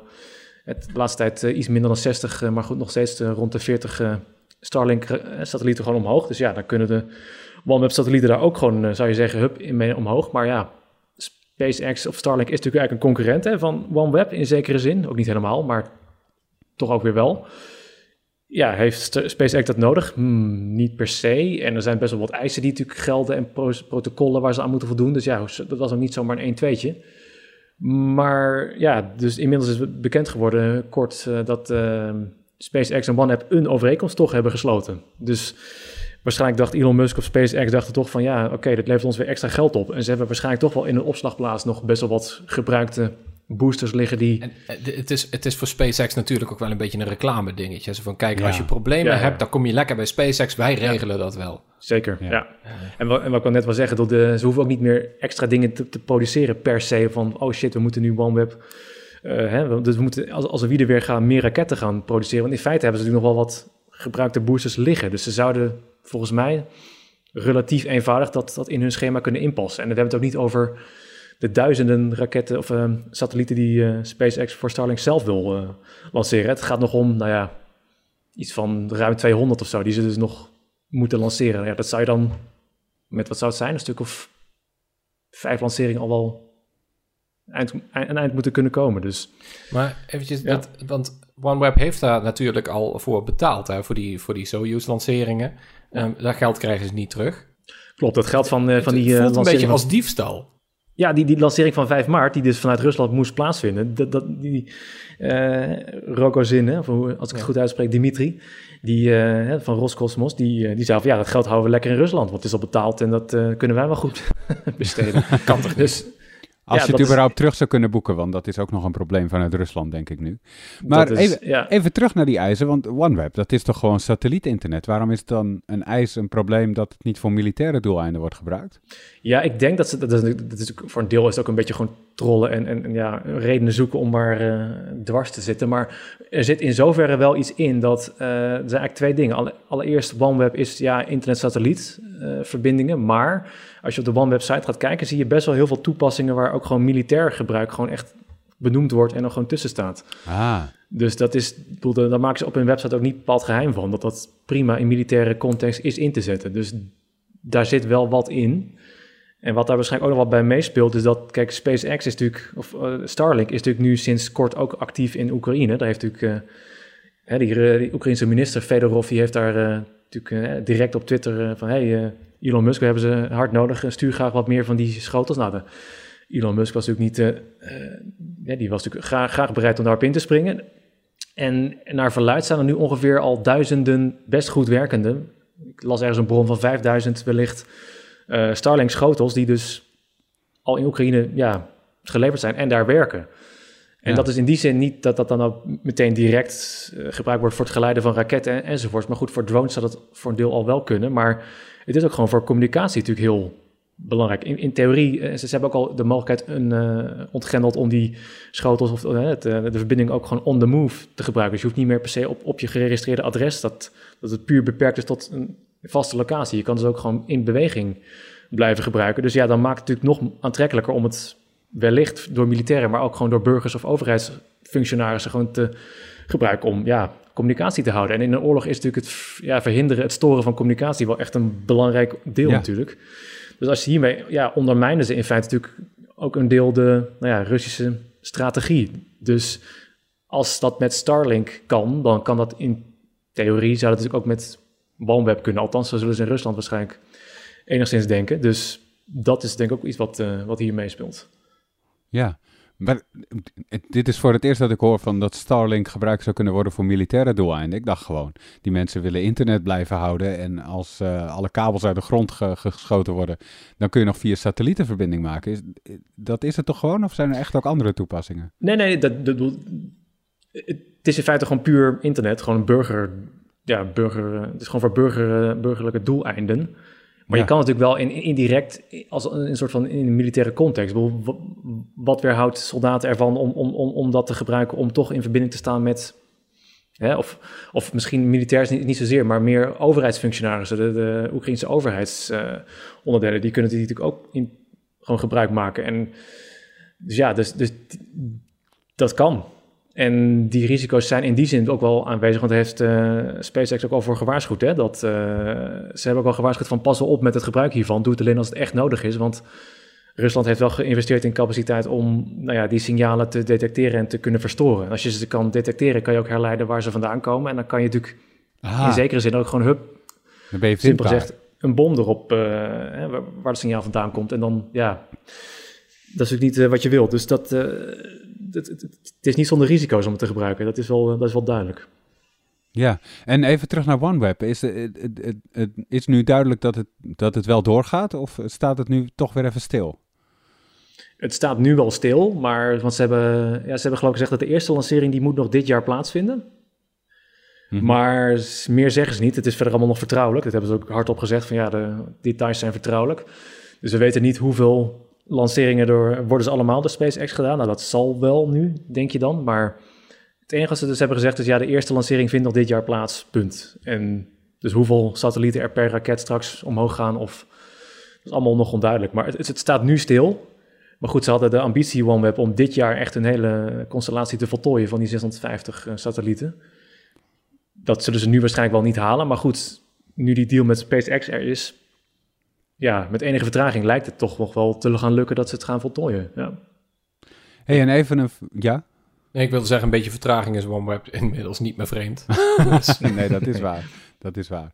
het, de laatste tijd eh, iets minder dan 60, eh, maar goed, nog steeds rond de 40 eh, Starlink-satellieten gewoon omhoog. Dus ja, dan kunnen de OneWeb-satellieten daar ook gewoon, zou je zeggen, hup, in mee omhoog. Maar ja, SpaceX of Starlink is natuurlijk eigenlijk een concurrent hè, van OneWeb in zekere zin. Ook niet helemaal, maar toch ook weer wel. Ja, heeft SpaceX dat nodig? Hmm, niet per se. En er zijn best wel wat eisen die natuurlijk gelden en pro- protocollen waar ze aan moeten voldoen. Dus ja, dat was ook niet zomaar een 1-2'tje. Maar ja, dus inmiddels is het bekend geworden kort eh, dat eh, SpaceX en OneWeb een overeenkomst toch hebben gesloten. Dus waarschijnlijk dacht Elon Musk of SpaceX dachten toch van ja, oké, dit levert ons weer extra geld op. En ze hebben waarschijnlijk toch wel in een opslagplaats nog best wel wat gebruikte boosters liggen die... En eh, het is, het is voor SpaceX natuurlijk ook wel een beetje een reclame dingetje. Zo van, kijk, Ja. als je problemen Ja, ja. hebt, dan kom je lekker bij SpaceX. Wij regelen dat wel. Zeker, Ja. ja. En, wat, en wat ik al net wel zeggen, dat de, ze hoeven ook niet meer extra dingen te, te produceren per se. Van, oh shit, we moeten nu OneWeb... eh, hè, we- dus we moeten, als, als we wieder weer gaan, meer raketten gaan produceren. Want in feite hebben ze natuurlijk nog wel wat gebruikte boosters liggen. Dus ze zouden volgens mij relatief eenvoudig dat, dat in hun schema kunnen inpassen. En dan hebben we het ook niet over de duizenden raketten of eh, satellieten die eh, SpaceX voor Starlink zelf wil eh, lanceren. Het gaat nog om, nou ja, iets van ruim 200 of zo, die ze dus nog moeten lanceren. Ja, dat zou je dan, met wat zou het zijn, een stuk of vijf lanceringen al wel eind, een eind moeten kunnen komen. Dus Maar eventjes, Ja. dat, want OneWeb heeft daar natuurlijk al voor betaald, hè, voor die, voor die Soyuz-lanceringen. Ehm, dat geld krijgen ze niet terug. klopt, dat geldt van, eh, van het die eh, voelt een beetje als diefstal. Ja, die, die lancering van 5 maart, die dus vanuit Rusland moest plaatsvinden. Dat, dat, die Rogozin, hè, of hoe- als ik het goed uitspreek, Dimitri, die, eh, van Roscosmos, die, eh, die zei van ja, dat geld houden we lekker in Rusland, want het is al betaald en dat kunnen wij wel goed [laughs] besteden. Kan toch Dus Als Ja, je het is- überhaupt terug zou kunnen boeken, want dat is ook nog een probleem vanuit Rusland, denk ik nu. Maar is- even, ja. even terug naar die eisen, want OneWeb, dat is toch gewoon satellietinternet? Waarom is dan een eis een probleem dat het niet voor militaire doeleinden wordt gebruikt? Ja, ik denk dat ze, dat is, dat is ook- voor een deel is het ook een beetje gewoon trollen en, en, en ja, redenen zoeken om maar eh, dwars te zitten. Maar er zit in zoverre wel iets in dat, eh, er zijn eigenlijk twee dingen. Alle- allereerst, OneWeb is ja, internet-satelliet eh, verbindingen, maar als je op de OneWeb site gaat kijken, zie je best wel heel veel toepassingen waar ook gewoon militair gebruik gewoon echt benoemd wordt en er gewoon tussen staat. Ah, Dus dat is, ik bedoel, daar daar maken ze op hun website ook niet bepaald geheim van, dat dat prima in militaire context is in te zetten. Dus daar zit wel wat in. En wat daar waarschijnlijk ook nog wat bij meespeelt, is dat, kijk, SpaceX is natuurlijk, of eh, Starlink is natuurlijk nu sinds kort ook actief in Oekraïne. Daar heeft natuurlijk, eh, hè, die, eh, die Oekraïnse minister Fedorov, die heeft daar eh, natuurlijk eh, direct op Twitter van, hey, Elon Musk, we hebben ze hard nodig, stuur graag wat meer van die schotels. Nou, de, Elon Musk was natuurlijk niet, ja, die was natuurlijk graag, graag bereid om daarop in te springen. En naar verluid zijn er nu ongeveer al duizenden best goed werkende. Ik las ergens een bron van 5000 wellicht eh, Starlink schotels die dus al in Oekraïne ja, geleverd zijn en daar werken. En Ja. dat is in die zin niet dat dat dan ook meteen direct eh, gebruikt wordt voor het geleiden van raketten en, enzovoorts. Maar goed, voor drones zou dat voor een deel al wel kunnen. Maar het is ook gewoon voor communicatie natuurlijk heel belangrijk. In, in theorie, eh, ze, ze hebben ook al de mogelijkheid een, eh, ontgrendeld om die schotels of het, de verbinding ook gewoon on the move te gebruiken. Dus je hoeft niet meer per se op, op je geregistreerde adres, dat, dat het puur beperkt is tot een vaste locatie. Je kan dus ook gewoon in beweging blijven gebruiken. Dus ja, dan maakt het natuurlijk nog aantrekkelijker om het wellicht door militairen, maar ook gewoon door burgers of overheidsfunctionarissen gewoon te gebruiken om ja, communicatie te houden. En in een oorlog is natuurlijk het ja, verhinderen, het storen van communicatie wel echt een belangrijk deel Ja. natuurlijk. Dus als je hiermee, ja, ondermijnen ze in feite natuurlijk ook een deel de nou ja, Russische strategie. Dus als dat met Starlink kan, dan kan dat in theorie, zou dat natuurlijk ook met OneWeb kunnen. Althans, zo zullen ze in Rusland waarschijnlijk enigszins denken. Dus dat is denk ik ook iets wat, eh, wat hier meespeelt. Ja. Maar dit is voor het eerst dat ik hoor van dat Starlink gebruikt zou kunnen worden voor militaire doeleinden. Ik dacht gewoon, die mensen willen internet blijven houden en als eh, alle kabels uit de grond ge- geschoten worden, dan kun je nog via satellietenverbinding maken. Is, dat is het toch gewoon of zijn er echt ook andere toepassingen? Nee, nee, dat, dat, het is in feite gewoon puur internet. Gewoon een burger, ja, burger, het is gewoon voor burger, burgerlijke doeleinden. Maar Ja. je kan natuurlijk wel in, in- indirect, als een, een soort van in een militaire context. Wat weerhoudt soldaten ervan om, om, om, om dat te gebruiken om toch in verbinding te staan met, hè, of, of misschien militairs niet, niet zozeer, maar meer overheidsfunctionarissen, de, de Oekraïnse overheidsonderdelen, die kunnen die natuurlijk ook in, gewoon gebruik maken. En dus ja, dus, dus dat kan. En die risico's zijn in die zin ook wel aanwezig, want daar heeft eh, SpaceX ook al voor gewaarschuwd. Hè? Dat, eh, ze hebben ook al gewaarschuwd van pas op met het gebruik hiervan. Doe het alleen als het echt nodig is, want Rusland heeft wel geïnvesteerd in capaciteit om nou ja, die signalen te detecteren en te kunnen verstoren. En als je ze kan detecteren, kan je ook herleiden waar ze vandaan komen. En dan kan je natuurlijk in zekere zin ook gewoon, hup, dan ben je simpel gezegd, een bom erop eh, hè, waar, het signaal vandaan komt. En dan, ja, dat is natuurlijk niet wat je wilt. Dus dat, het, het, het is niet zonder risico's om het te gebruiken. Dat is wel, eh, dat is wel duidelijk. Ja, en even terug naar OneWeb. Is, het, het, het, het is nu duidelijk dat het, dat het wel doorgaat of staat het nu toch weer even stil? Het staat nu wel stil, maar want ze hebben, ja, ze hebben geloof ik gezegd dat de eerste lancering die moet nog dit jaar plaatsvinden. Mhm. Maar meer zeggen ze niet. Het is verder allemaal nog vertrouwelijk. Dat hebben ze ook hardop gezegd van ja, de details zijn vertrouwelijk. Dus we weten niet hoeveel lanceringen door worden ze allemaal door SpaceX gedaan. Nou, dat zal wel nu, denk je dan. Maar het enige wat ze dus hebben gezegd is ja, de eerste lancering vindt nog dit jaar plaats. Punt. En dus hoeveel satellieten er per raket straks omhoog gaan of dat is allemaal nog onduidelijk. Maar het, het staat nu stil. Maar goed, ze hadden de ambitie OneWeb om dit jaar echt een hele constellatie te voltooien van die 650 eh, satellieten. Dat zullen ze nu waarschijnlijk wel niet halen. Maar goed, nu die deal met SpaceX er is, ja, met enige vertraging lijkt het toch nog wel te gaan lukken dat ze het gaan voltooien. Ja. hey, en even een... Ja? Nee, ik wilde zeggen, een beetje vertraging is OneWeb inmiddels niet meer vreemd. [laughs] Dus- [laughs] nee, dat is waar. Dat is waar.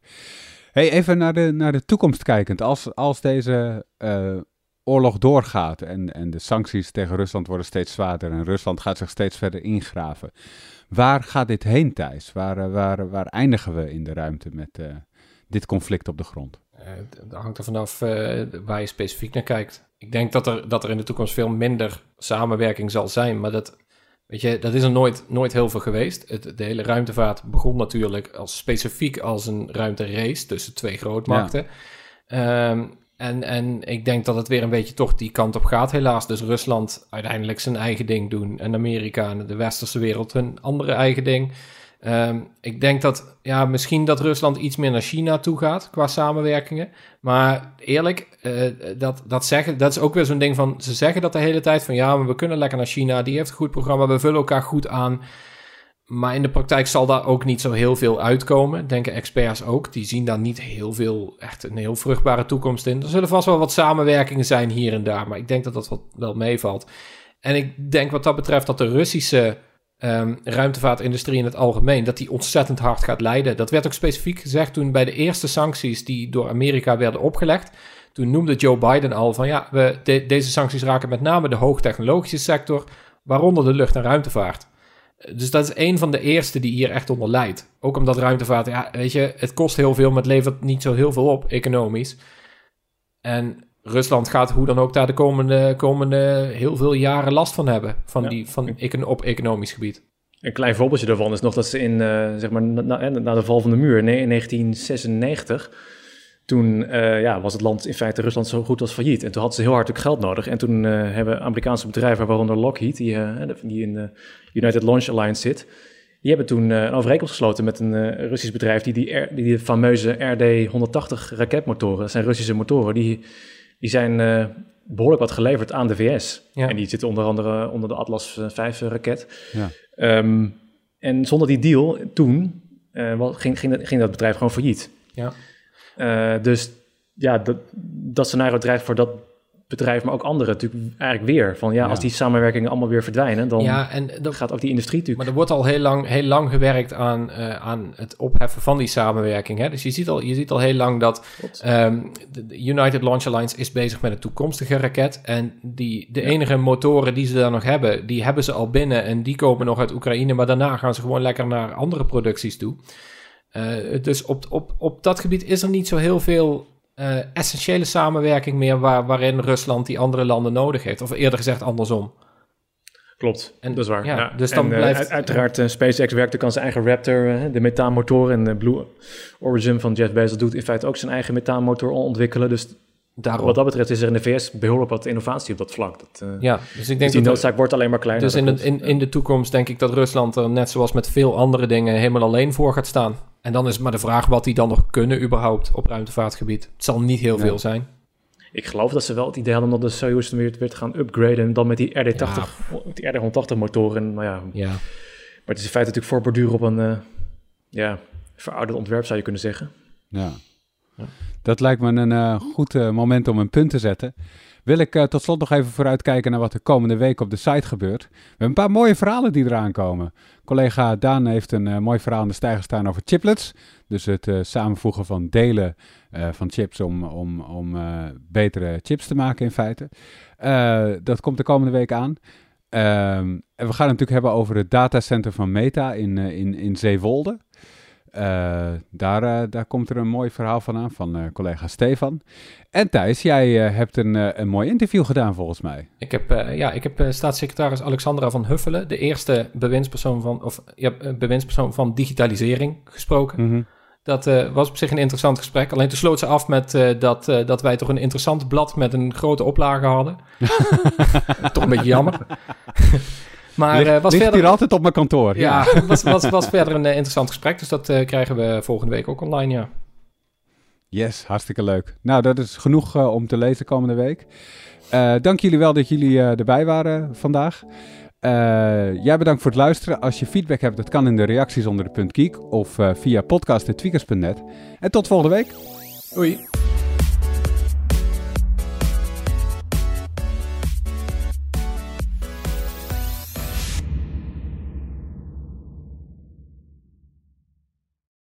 Hey, even naar de, naar de toekomst kijkend. Als, als deze eh, oorlog doorgaat en, en de sancties tegen Rusland worden steeds zwaarder en Rusland gaat zich steeds verder ingraven. Waar gaat dit heen, Thijs? Waar, eh, waar, waar eindigen we in de ruimte met eh, dit conflict op de grond? Dat hangt er vanaf uh, waar je specifiek naar kijkt. Ik denk dat er, dat er in de toekomst veel minder samenwerking zal zijn, maar dat, weet je, dat is er nooit, nooit heel veel geweest. Het, de hele ruimtevaart begon natuurlijk als specifiek als een ruimterace tussen twee grootmachten. Ja. Um, en, en ik denk dat het weer een beetje toch die kant op gaat, helaas. Dus Rusland uiteindelijk zijn eigen ding doen. En Amerika en de westerse wereld hun andere eigen ding. Um, ik denk dat, ja, misschien dat Rusland iets meer naar China toe gaat qua samenwerkingen. Maar eerlijk, uh, dat, dat, zeggen, dat is ook weer zo'n ding van, ze zeggen dat de hele tijd van, ja, maar we kunnen lekker naar China, die heeft een goed programma, we vullen elkaar goed aan. Maar in de praktijk zal daar ook niet zo heel veel uitkomen, denken experts ook. Die zien daar niet heel veel, echt een heel vruchtbare toekomst in. Er zullen vast wel wat samenwerkingen zijn hier en daar, maar ik denk dat dat wel meevalt. En ik denk wat dat betreft dat de Russische um, ruimtevaartindustrie in het algemeen, dat die ontzettend hard gaat lijden. Dat werd ook specifiek gezegd toen bij de eerste sancties die door Amerika werden opgelegd. Toen noemde Joe Biden al van ja, we, deze sancties raken met name de hoogtechnologische sector, waaronder de lucht- en ruimtevaart. Dus dat is een van de eerste die hier echt onder lijdt. Ook omdat ruimtevaart, ja, weet je, het kost heel veel, maar het levert niet zo heel veel op, economisch. En Rusland gaat hoe dan ook daar de komende, komende heel veel jaren last van hebben. Van die, van, op economisch gebied. Een klein voorbeeldje daarvan is nog dat ze in, uh, zeg maar, na, na, de val van de muur in 1996 toen uh, ja, was het land in feite Rusland zo goed als failliet. En toen hadden ze heel hard ook geld nodig. En toen uh, hebben Amerikaanse bedrijven, waaronder Lockheed, die, die in de United Launch Alliance zit, die hebben toen een overeenkomst gesloten met een Russisch bedrijf die die, die, die fameuze RD-180 raketmotoren, dat zijn Russische motoren, die, die zijn behoorlijk wat geleverd aan de VS. Ja. En die zitten onder andere onder de Atlas 5 raket. Ja. Um, en zonder die deal toen ging, ging, ging dat bedrijf gewoon failliet. Ja. Uh, dus ja, dat, dat scenario dreigt voor dat bedrijf, maar ook anderen natuurlijk eigenlijk weer. Van ja, als die samenwerkingen allemaal weer verdwijnen, dan ja, en dan gaat ook die industrie natuurlijk. Maar er wordt al heel lang, heel lang gewerkt aan, uh, aan het opheffen van die samenwerking. Hè? Dus je ziet al, je ziet al heel lang dat um, de United Launch Alliance is bezig met een toekomstige raket. En die, de enige motoren die ze daar nog hebben, die hebben ze al binnen en die komen nog uit Oekraïne. Maar daarna gaan ze gewoon lekker naar andere producties toe. Uh, dus op, op, op dat gebied is er niet zo heel veel uh, essentiële samenwerking meer waar, waarin Rusland die andere landen nodig heeft. Of eerder gezegd andersom. Klopt, en, dat is waar. Ja, Dus dan en, uh, blijft... uiteraard, SpaceX werkt ook aan zijn eigen Raptor, de methaanmotor. En de Blue Origin van Jeff Bezos doet in feite ook zijn eigen methaanmotor ontwikkelen. Dus Daarom. Wat dat betreft is er in de VS behoorlijk wat innovatie op dat vlak. Dat, uh, ja, dus ik denk dus die noodzaak wordt alleen maar kleiner. Dus in de, in, in de toekomst denk ik dat Rusland er net zoals met veel andere dingen helemaal alleen voor gaat staan. En dan is maar de vraag wat die dan nog kunnen überhaupt op ruimtevaartgebied. Het zal niet heel veel zijn. Ik geloof dat ze wel het idee hadden om de Soyuz weer, weer te gaan upgraden. En dan met die RD-80, ja. die RD-180 motoren. Nou ja. ja. Maar het is in feite natuurlijk voorborduur op een uh, ja, verouderd ontwerp zou je kunnen zeggen. Ja. ja. Dat lijkt me een uh, goed uh, moment om een punt te zetten. Wil ik uh, tot slot nog even vooruitkijken naar wat er komende week op de site gebeurt. We hebben een paar mooie verhalen die eraan komen. Collega Daan heeft een mooi verhaal aan de stijger staan over chiplets. Dus het samenvoegen van delen van chips om, om, om betere chips te maken in feite. dat komt de komende week aan. Ehm, en we gaan het natuurlijk hebben over het datacenter van Meta in, in, in Zeewolde. Uh, daar, uh, daar komt er een mooi verhaal van aan van uh, collega Stefan. En Thijs, jij hebt een, een mooi interview gedaan volgens mij. Ik heb, ja, ik heb staatssecretaris Alexandra van Huffelen, de eerste bewindspersoon van, of, ja, bewindspersoon van digitalisering, gesproken. Mm -hmm. Dat was op zich een interessant gesprek. Alleen toen sloot ze af met dat, dat wij toch een interessant blad met een grote oplage hadden. [laughs] [laughs] toch een beetje jammer. [laughs] Maar ligt, uh, was ligt verder... hier altijd op mijn kantoor. Ja, ja. [laughs] was, was, was verder een uh, interessant gesprek. Dus dat uh, krijgen we volgende week ook online, ja. Yes, hartstikke leuk. Nou, dat is genoeg om te lezen komende week. dank jullie wel dat jullie erbij waren vandaag. jij bedankt voor het luisteren. Als je feedback hebt, dat kan in de reacties onder de punt geek of via podcast.tweakers.net. En tot volgende week. Doei.